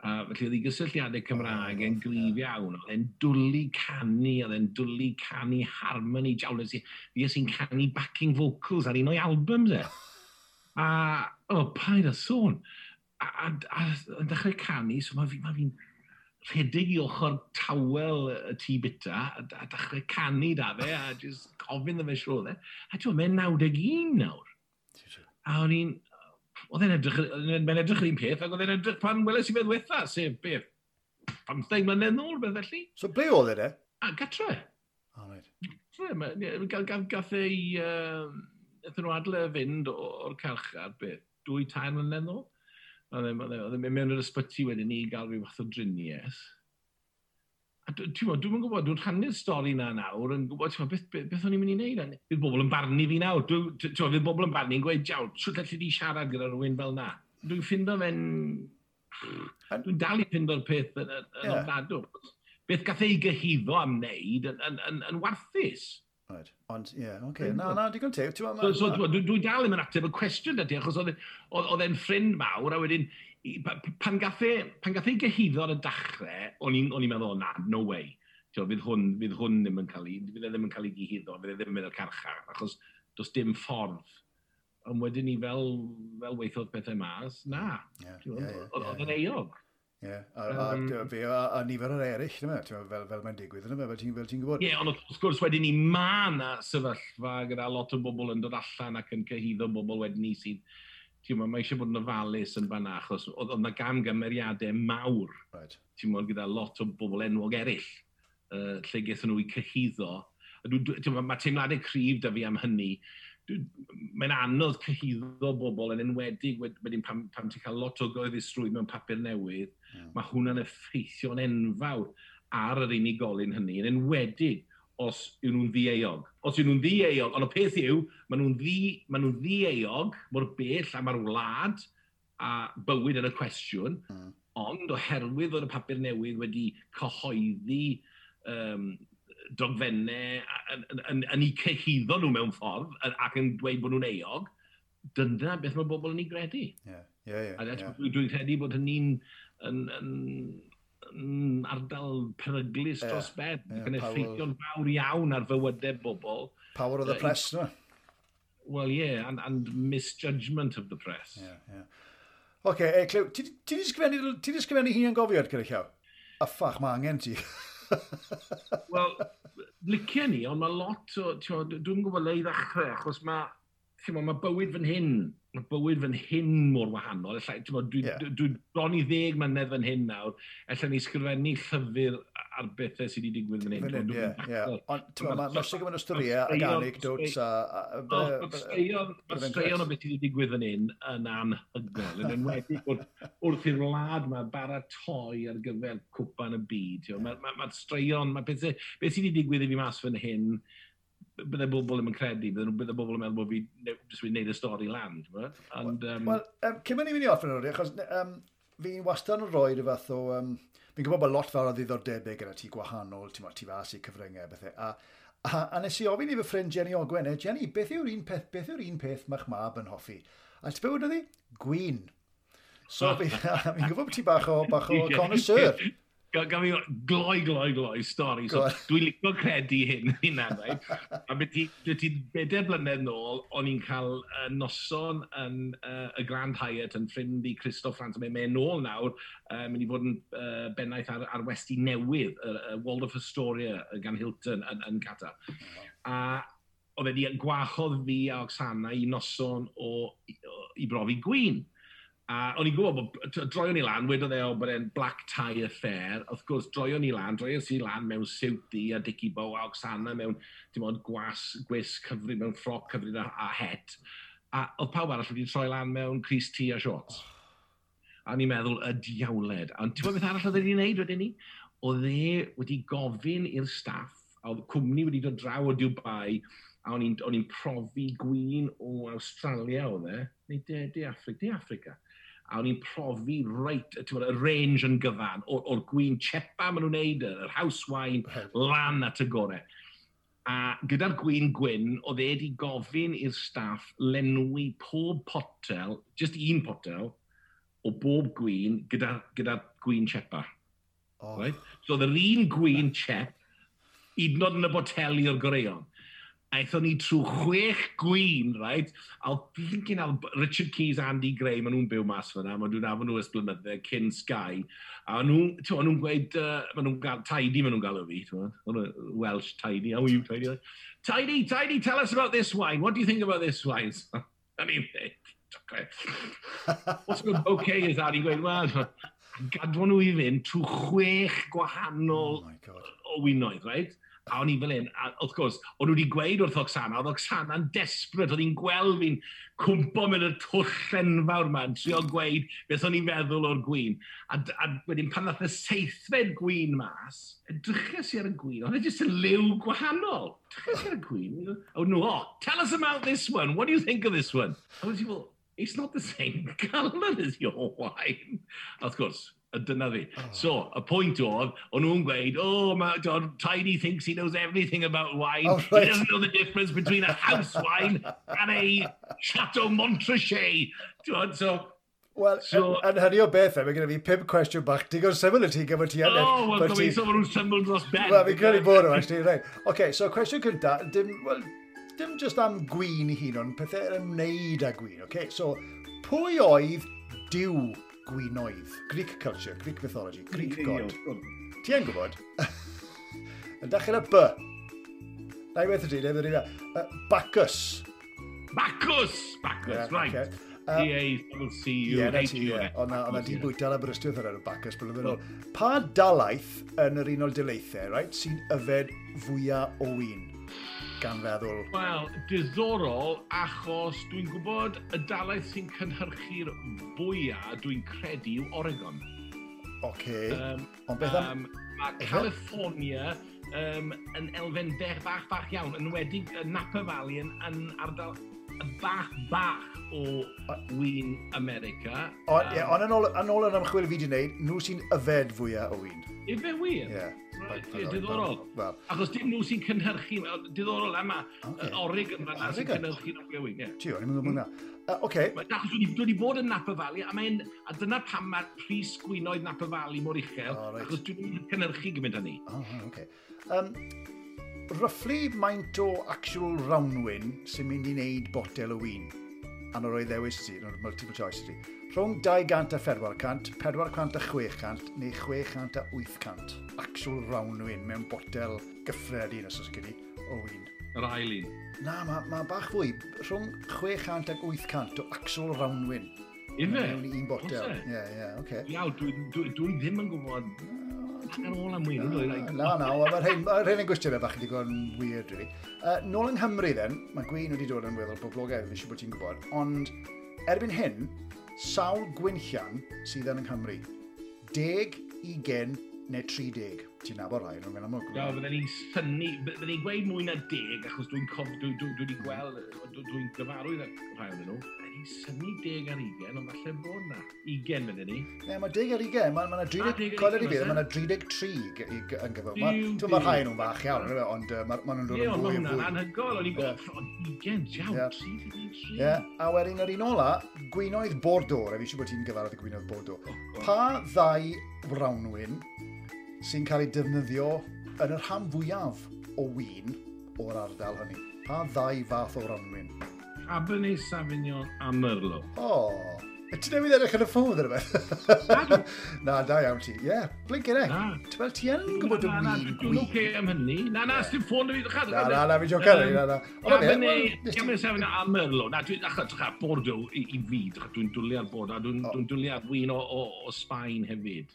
Uh, felly oedd hi gysylltiadau Cymraeg yn gryf iawn, oedd e'n dwlu canu, oedd e'n dwlu canu harmony, jawn, fi sy'n canu backing vocals ar un o'i albums e. A, o, oh, paid a sôn. So a, a, a dechrau canu, so mae fi'n ma fi rhedeg i ochr tawel y tŷ bita, a, a dechrau canu da fe, a just gofyn dda fe siroddau. A ti'n mae'n 91 nawr. A o'n i'n, oedd e'n edrych, mae'n edrych yr un peth, ac oedd e'n edrych pan weles i fe ddiwetha, sef beth, 15 mlynedd nôl, beth felly. So ble oedd e? A gatre. O, right. Gath ei, uh, nhw adle fynd o'r calchad, beth, dwy tair mlynedd nôl. Oedd e'n e- e- mynd mewn yr ysbyty wedyn ni i gael rhyw fath o driniaeth. A ti'n bod, dwi'n gwybod, dwi'n rhannu'r stori na nawr, yn gwybod, ti'n beth, beth, beth o'n i'n mynd i wneud? Fydd bobl yn barnu fi nawr. Ti'n fydd bobl yn barnu yn gweud, jaw, trwy gallu di siarad gyda rhywun fel na. Dwi'n ffindo fe'n... Dwi'n dal i ffindo'r peth yn, yn, yn yeah. ofnadw. Beth gath ei gyhyddo am wneud yn, yn, yn, yn warthus. Right. Ond, ie, yeah, oce. Okay. Na, na, digon teg. So, ma... so dwi, dwi dal ddim yn ateb y cwestiwn ydy, achos e, oedd e'n ffrind mawr, a wedyn, pan gath e, pan gath e gyhyddo ar y dachrau, o'n i'n meddwl, na, no way. Tio, fydd, hwn, fydd hwn ddim yn cael ei, fydd e ddim yn cael ei gyhyddo, fydd e ddim yn mynd i'r carchar, achos does dim ffordd. Ond wedyn ni fel, fel weithodd pethau mas, na. Oedd yeah, yeah, yeah, yeah, yeah. eog. Yeah. A, um, a, fe, a, a, nifer o'r eraill, dyma, e? fel, fel mae'n digwydd yna, e? fel ti'n ti gwybod. Ie, yeah, ond wrth gwrs wedyn ni ma na sefyllfa gyda lot o bobl yn dod allan ac yn cyhyddo bobl wedyn ni sydd, ti'n mwyn, mae eisiau bod yn ofalus yn fanna, achos oedd yna gamgymeriadau mawr, right. ti'n mwyn, gyda lot o bobl enwog eraill, uh, lle gaethon nhw i cyhyddo. Mae teimladau cryf da fi am hynny, mae'n anodd cyhyddo bobl yn enwedig wedyn pam, pam ti'n cael lot o goeddusrwydd mewn papur newydd mm. mae hwnna'n effeithio'n enfawr ar yr unigolyn hynny, yn enwedig os yw nhw'n ddieog. Os yw nhw'n ddieog, ond y peth yw, maen nhw'n ddi, ma nhw ddieog mor bell am ar wlad a bywyd yn y cwestiwn, mm. ond oherwydd oedd y papur newydd wedi cyhoeddi um, dogfennau yn, yn, yn, yn eu cehyddo nhw mewn ffordd ac yn dweud bod nhw'n eog, dyna beth mae bobl yn ei gredu. Yeah. Yeah, yeah, a yeah. dwi'n credu bod hynny'n yn, yn, yn ardal peryglis yeah, dros beth. Yeah, Mae'n effeithio'n fawr iawn ar fywydau bobl. Power of the press, no? Well, yeah, and, and misjudgment of the press. Yeah, yeah. Oce, okay, e, Clyw, ti wedi sgrifennu, sgrifennu hi yn gofiod gyda llaw? A ffach, mae angen ti. Wel, licio ni, ond mae lot o, dwi'n gwybod le i ddechrau, achos mae chi'n mae bywyd fan hyn, mae bywyd fan hyn mor wahanol. Alla, dwi, yeah. dwi, dwi bron i ddeg mlynedd fan hyn nawr, efallai ni sgrifennu llyfr ar bethau sydd wedi digwydd fan hyn. Ond mae sy'n gymryd o storiau ac anecdotes a... Mae straeon o beth sydd wedi digwydd fan hyn yn anhygoel. Yn enwedig wrth i'r wlad mae baratoi ar gyfer cwpan y byd. Mae straeon, mae beth sydd wedi digwydd i fi mas fan hyn, bydde bobl ddim yn credu, bydde, bobl yn meddwl bod fi jyst wedi gwneud y stori lan. Ond, um... Wel, um, cyn mynd i fynd i orffen o'r achos um, fi'n wastad yn rhoi fath o... Um, fi'n gwybod bod lot fawr o ddiddordebau gyda ti gwahanol, ti'n ti fas i cyfryngau, bethau. A, a, a nes i ofyn i fy ffrind Jenny Ogwen, e, Jenny, beth yw'r un peth, beth yw'r un peth ma'ch mab yn hoffi? A ti'n bywyd oedd? Gwyn. So, fi'n gwybod bod ti bach o, bach o connoisseur. Gan fi gloi, gloi, gloi stori. So, dwi'n licio credu hyn, hyn anau. A beth i, beth i bedair blynedd nôl, o'n i'n cael uh, noson yn uh, y Grand Hyatt yn ffrind i Christoph Frans. Mae'n mynd nôl nawr, uh, mynd i fod yn uh, bennaeth ar, ar westi newydd, y uh, uh, World of Astoria uh, gan Hilton yn, yn Qatar. A oedd wedi gwahodd fi a Oksana i noson o, o, i brofi gwyn. A o'n i'n gwybod bod droion ni lan, wedodd e o bod e'n black tie affair. Wrth gwrs, droion ni lan, droion si lan mewn siwti a Dicky Bow a Oksana mewn dim ond gwas, gwisg cyfri, mewn ffroc cyfri a, a het. A oedd pawb arall wedi troi lan mewn Chris T a shorts. A ni'n meddwl y diawled. A ti'n bod beth arall oedd e wedi'i wneud wedyn ni? Oedd e wedi gofyn i'r staff, a oedd cwmni wedi dod draw o Dubai, a o'n i'n profi gwyn o Australia oedd e, neu de, de Africa, de Africa a o'n i'n profi reit, bod, y range yn gyfan, o'r gwyn chepa maen nhw'n neud, yr house wine, lan at y gore. A gyda'r gwyn gwyn, oedd e wedi gofyn i'r staff lenwi pob potel, just un potel, o bob gwyn gyda'r gyda gwyn chepa. Oh. Right? So, oedd yr un gwyn chep, hyd yn yn y boteli o'r goreion aethon ni trwy chwech gwyn, right? Alpinkin, Al Richard Keys, Andy Gray, maen nhw'n byw mas fyna, maen nhw'n afon nhw ysblynyddau, cyn Sky, a maen nhw'n nhw, gweud, uh, maen nhw'n gael, tidy maen nhw'n gael o fi, maen Welsh tidy, how are you tidy? Tidy, tidy, tell us about this wine, what do you think about this wine? I mean, okay. what's good okay is that? I'n gweud, well, gadwon nhw i fynd trwy chwech gwahanol oh o winoedd, right? a o'n i fel un, a wrth gwrs, o'n nhw wedi gweud wrth Oksana, oedd Oksana'n desbryd, oedd hi'n gweld fi'n cwmpo mewn y twll enfawr yma, yn trio gweud beth o'n i'n feddwl o'r gwyn. A, a wedyn pan ddath y seithfed gwyn mas, edrychais i ar y gwyn, oedd e jyst yn liw gwahanol. Edrychais i ar y gwyn, a nhw, oh, tell us about this one, what do you think of this one? A wedi, well, it's not the same colour as your wine. Of course, A dyna fi. Oh. So, y pwynt oedd, o'n nhw'n gweud, oh, ma, God, Tiny thinks he knows everything about wine. Oh, right. He doesn't know the difference between a house wine and a Chateau Montrachet. So, Wel, so, yn, hynny o beth eh, mae gen i fi pimp cwestiwn bach digon syml y ti gyfer ti anedd. Oh, wel, gobeithio bod nhw'n syml dros ben. Wel, fi'n credu bod nhw, actually, right. OK, so cwestiwn cynta, dim, well, dim just am gwyn i hun, ond pethau yn ymwneud â gwyn, OK? So, pwy oedd diw gwinoedd. Greek culture, Greek mythology, Greek god. Ti yn gwybod? Yn dachau y B. Na i beth ydy, neu ddyn ni Bacchus. Bacchus! Bacchus, yeah, right. Okay. D-A-C-U-H-U-E. Ond na di bwyta ar Aberystwyth ar enw Bacchus blynyddoedd ôl. Pa dalaeth yn yr unol daleithiau, right, sy'n yfed fwyaf o win? gan feddwl? Wel, diddorol achos dwi'n gwybod y dalaeth sy'n cynhyrchu'r fwyaf dwi'n credu yw Oregon. Oce. Okay. Um, Ond beth am... Um, mae California um, yn elfen bech bach bach iawn, yn wedi Napa Valley yn, yn ardal bach bach o wyn America. O, um, yeah, on yn ôl, yn ôl yn ymchwil fi wedi wneud, nhw sy'n yfed fwyaf o wyn. Yfed wir? Ie. Diddorol. Well. Achos dim nhw sy'n cynhyrchu, diddorol yma, okay. orig yn fanna sy'n cynhyrchu nhw'n gwewyn. Yeah. Ti, o'n i'n meddwl hwnna. Oce. Achos dwi wedi bod yn Napa Valley, a, mae'n, a dyna pam mae'r pris gwynoedd Napa Valley mor uchel, oh, right. achos dwi'n cynhyrchu gymaint â ni. Oh, oce. Okay. Um, roughly maint o actual rawnwyn sy'n mynd i wneud botel o wyn? a nôr o'i ddewis ti, nôr multiple choice ti. Rhwng 200 a 400, 400 a 600 neu 600 a 800. Actual round win mewn botel gyffredin os oes gyda i o win. Yr ail un? Na, mae ma bach fwy. Rhwng 600 a 800 o actual round win. Ife? Mewn un botel. Ie, ie, oce. Iaw, dwi ddim yn gwybod ar ôl am wir. Na, na, mae'r rhain yn gwestiwn beth chi wedi gwneud yn weird, really. Uh, nôl yng Nghymru, then, mae Gwyn wedi dod yn weddol boblogaidd, fi eisiau bod ti'n gwybod, ond erbyn hyn, sawl gwynllian sydd yn yng Nghymru? 10, 20 neu 30. Ti'n nabod rhai, nhw'n amlwg. Do, fydden ni'n synnu, fydden ni'n gweud mwy na 10, achos dwi'n dwi, dwi, dwi, dwi gweld, dwi'n gyfarwydd rhai o'n nhw i syni 10 ar 20, ond falle bod na 20 fydden ni. Ne, mae 10 ar 20, mae yna 30, coed ar 20, mae 33 yn gyfo. Dwi'n ma'r rhai nhw'n fach iawn, ond mae nhw'n dod yn fwy yn fwy. Ie, anhygol, o'n i'n gofio, ond 20, 33. Ie, a wedyn yr un ola, gwynoedd Bordeaux, a fi eisiau bod ti'n gyfarwydd y gwynoedd Bordeaux. Oh, pa ddau rawnwyn sy'n cael ei defnyddio yn y rhan fwyaf o wyn o'r ardal hynny? Pa ddau fath o rawnwyn? Cabernet Sauvignon a Merlot. O, oh, ti'n newid edrych yn y ffôn yn rhywbeth? Na, da iawn ti. Ie, yeah, blink yn e. Ti'n fel ti yn gwybod y wir. Dwi'n oce am hynny. Na, na, sy'n ffôn yn fi. ddechrau. Na, na, na, fi jocan. Na, na. Cabernet Sauvignon a Merlot. Na, dwi'n achos drach Bordeaux i fi. Dwi'n dwlu ar Bordeaux. Dwi'n dwlu ar wyn o Sbaen hefyd.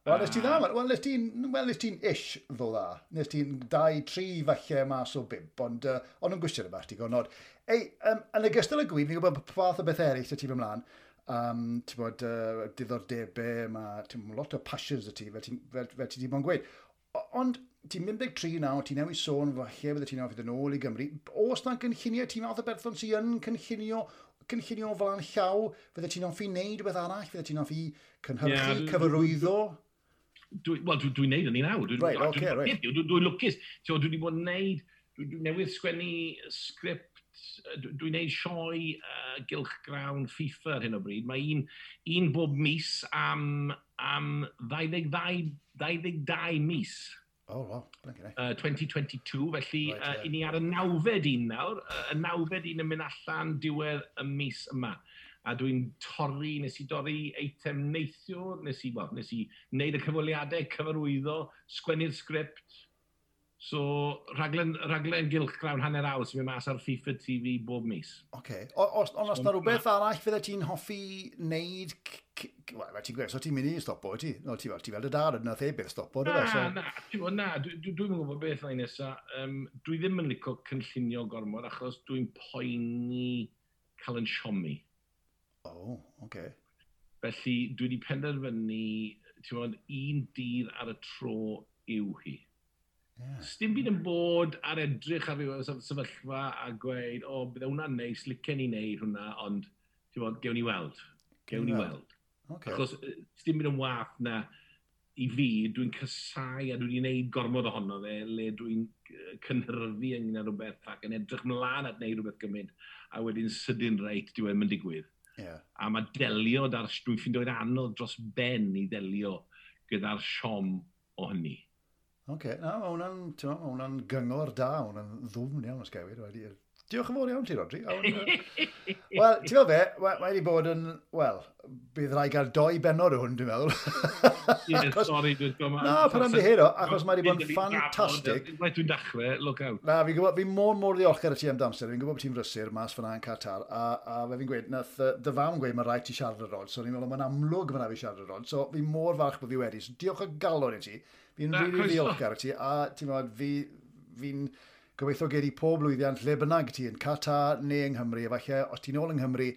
Wel, nes ti dda, wel, nes ti'n well, nes ti'n ish ddo dda. Nes ti'n dau, tri falle mas o bimp, ond uh, ond yn gwestiwn yma, ti'n gwybod, ei, um, yn ogystal y gwyb, ni'n gwybod fath o beth eraill y ti fy mlaen, um, ti'n bod uh, diddordebau, mae ti'n lot o passions y ti, fel ti, fel, fel ti di bod yn gweud. Ond ti'n 13 nawr, ti'n newid sôn falle bydde ti'n ofyd yn ôl i Gymru. Os na'n cynllunio, ti'n fath o berthon sy'n cynllunio cynllunio fel an llaw, fydde ti'n offi wneud rhywbeth arall, fydde ti'n offi cynhyrchu, yeah, cyfarwyddo? Wel, dwi'n dwi neud yn un nawr. Dwi'n right, okay, right. dwi, dwi lwcus. Dwi'n dwi wedi bod yn neud, dwi'n newydd sgwennu sgript dwi'n neud sioi uh, gylchgrawn FIFA ar hyn o bryd. Mae un, un bob mis am, am 22, 22 mis. Oh, wow. Uh, 2022, felly right, uh, yeah. i ni ar y nawfed un nawr. Y nawfed un yn mynd allan diwedd y mis yma. A dwi'n torri, nes i dorri eitem neithiwr, nes i, well, nes i wneud y cyfweliadau, cyfarwyddo, sgwennu'r sgript, So, rhaglen, raglen gylch grawn hanner awr sy'n mynd mas ar FIFA TV bob mis. Oce. Okay. Ond so, os na rhywbeth arall fydde ti'n hoffi wneud... Wel, ti'n gweld, so ti'n mynd i stopo, ti? No, ti fel, ti fel dy dad yna the beth stopo, dy fe? Na, na, na, dwi'n gwybod beth na'i nesaf. Um, dwi ddim yn licio cynllunio gormod achos dwi'n poeni cael yn siomi. O, oh, oce. Okay. Felly, dwi wedi penderfynu, ti'n gwybod, un dydd ar y tro yw hi. Yeah. Sdim byd yn bod ar edrych ar ryw sefyllfa a gweud, o, oh, bydde hwnna'n neis, licen ni wneud hwnna, ond, ti'n bod, gewn ni weld. Gewn ni weld. Okay. Achos, sdim byd yn wath na i fi, dwi'n cysau a dwi'n gwneud gormod ohono fe, le dwi'n cynhyrfu ynglyn â rhywbeth ac yn edrych mlaen at wneud rhywbeth gymaint, a wedyn sydyn reit diwedd yn digwydd. Yeah. A mae delio, dar, dwi'n ffeindio anodd dros ben i ddelio gyda'r siom o hynny. Oce, okay. na, mae hwnna'n, ti'n ma, hwnna'n gyngor da, hwnna'n ddwfn iawn os ysgawyd wedi. Diolch yn fawr iawn ti, Rodri. Wel, ti'n fel fe, mae wedi bod yn, wel, bydd rai gael doi benod o hwn, dwi'n meddwl. Ie, sori, dwi'n gwybod. Na, pan am dihero, achos mae wedi bod yn ffantastig. Mae dwi'n dechrau, look out. Na, fi'n gwybod, fi'n mor mor ddiolchgar y ti am damser, fi'n gwybod bod ti'n frysur mas fyna yn Qatar, a, a fe fi'n gweud, nath dy fawn gweud mae rhaid ti siarad y rod, so ni'n meddwl, mae'n amlwg fyna fi siarad y rod, so fi'n mor falch bod fi wedi, so diolch o galon i ti. Fi'n rili ddiolchgar ti, a ti'n meddwl, fi, fi'n gobeithio gei di pob lwyddiant lle bynnag ti, yn Qatar neu yng Nghymru, efallai os ti'n ôl yng Nghymru,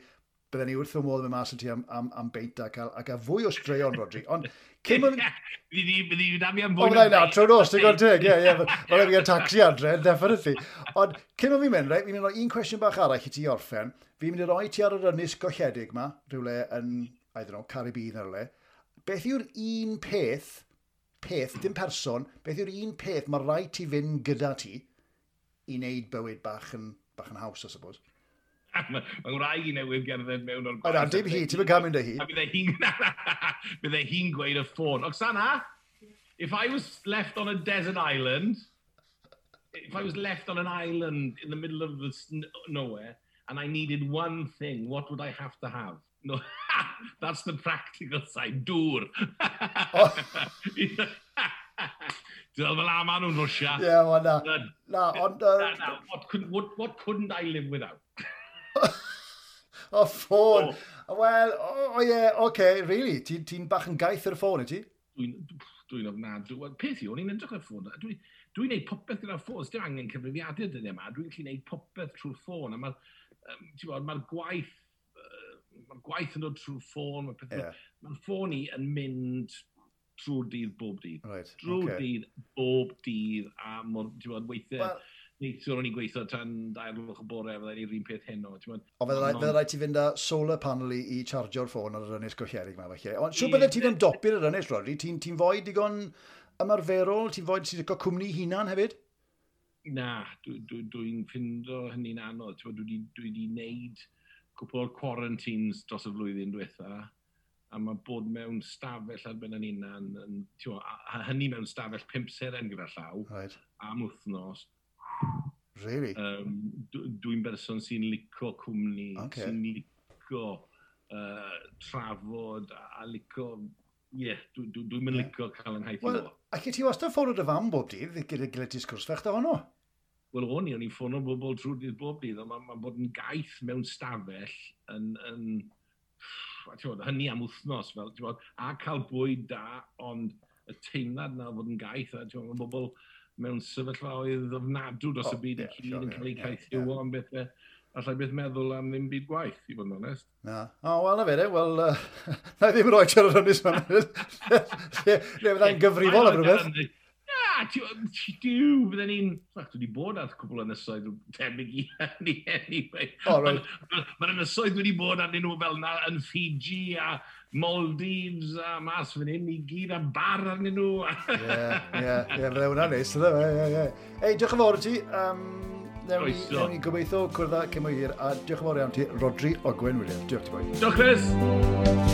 bydden ni wrth o modd yn mas y ti am, am, am beint a cael, a cael fwy o straeon, Rodri. Ond, cyn o'n... Fyddi wna mi am fwy o beint. O, tro nos, ti'n gwrdd teg, ie, ie. Mae'n rhaid i'r taxi adre, definitely. Ond, cyn o'n fi'n mynd, reit, fi'n mynd o un cwestiwn bach arall i ti orffen. Fi'n mynd i roi ti ar yr ynys golledig ma, rhywle yn, I don't know, Caribbean ar le. Beth yw'r un peth peth, dim person, beth yw'r un peth mae rhaid ti fynd gyda ti i wneud bywyd bach yn, bach yn haws, I suppose. Mae'n ma rhaid i newydd gerdded mewn o'r gwaith. Na, dim hi, ti'n cael mynd â hi. A bydde hi'n bydde hi'n gweud y ffôn. Oksana, if I was left on a desert island, if I was left on an island in the middle of the nowhere, and I needed one thing, what would I have to have? No. That's the practical side. Dŵr. Dwi'n fel la nhw'n rwysia. Ie, yeah, na. Na, ond... Na, na, what, could, what, what couldn't I live without? o ffôn. Oh. Wel, o oh, ie, yeah, oce, okay, really, ti'n ti bach yn gaeth ar y ffôn, ti? Dwi'n dwi ofnadw. Wel, peth i, o'n i'n edrych ar ffôn. Dwi'n dwi neud popeth gyda'r ffôn. Dwi'n angen cyfrifiadau dyddiau yma. Dwi'n gallu neud popeth trwy'r ffôn. A mae'r um, ma gwaith mae'r gwaith yn dod trwy'r ffôn, mae'r pethau... Yeah. Mae'n ffôn i yn mynd trwy'r dydd bob dydd. Right, trwy'r okay. dydd bob dydd a mor, ti'n bod, weithiau... Well, Neithiwr o'n i'n gweithio tan dair lwch o bore, fydda'n i'r un peth heno. O, fydda rhaid ti fynd â solar panel i, i chargio'r ffôn ar yr ynys gocherig yma, falle. Ond siw byddai ti'n ymdopi'r yr ynys, Rodri? Ti'n ti fwy digon ymarferol? Ti'n fwy ti'n licio cwmni hunan hefyd? Na, dwi'n dwi, dwi, dwi ffindo hynny'n anodd. Dwi wedi dwi, dwi, dwi, dwi, dwi, dwi, dwi, cwpl o'r quarantines dros y flwyddyn diwetha, a mae bod mewn stafell ar ben yn unan, yn, tiwa, a hynny mewn stafell pimp seren gyda llaw, right. am wythnos. Really? Um, Dwi'n berson sy'n licio cwmni, okay. sy'n licio uh, trafod a, a licio... Ie, yeah, dwi'n dwi, dwi, dwi licio cael yng nghaith well, Ac i ti wastad ffordd o dy fam bob dydd gyda gilydd disgwrs fech da honno? Wel o'n i, o'n i'n ffono bobl trwy dydd bob dydd, ond mae'n ma bod yn gaeth mewn stafell yn, yn bod, hynny am wythnos, fel, bod, a cael bwyd da, ond y teimlad na fod yn gaeth, a bod, mae bobl mewn sefyllfa oedd ofnadw dros oh, y byd yeah, i gyd yn cael ei caethiwo am bethau e, allai beth meddwl am ddim byd gwaith, i fod yn onest. Na. O, oh, wel, na fe, de. Wel, uh, na i ddim roi ti ar yr hynny, Lle fydda'n gyfrifol am rhywbeth a tiw, bydden ni'n... Ac dwi wedi bod ar cwbl ynysoedd tebyg i hynny, anyway. Oh, right. Mae'r ynysoedd wedi bod arnyn nhw fel na yn Fiji a Maldives a mas fan hyn i gyd a bar arnyn nhw. Ie, ie, ie, fydde hwnna'n neis, ydw, ie, ie, ie. Ei, diolch yn fawr ti. Um, Newn ni, newn ni gobeithio cwrdd â cymwyr a diolch yn fawr iawn ti, Rodri Ogwen Williams. Diolch ti boi. Diolch Chris!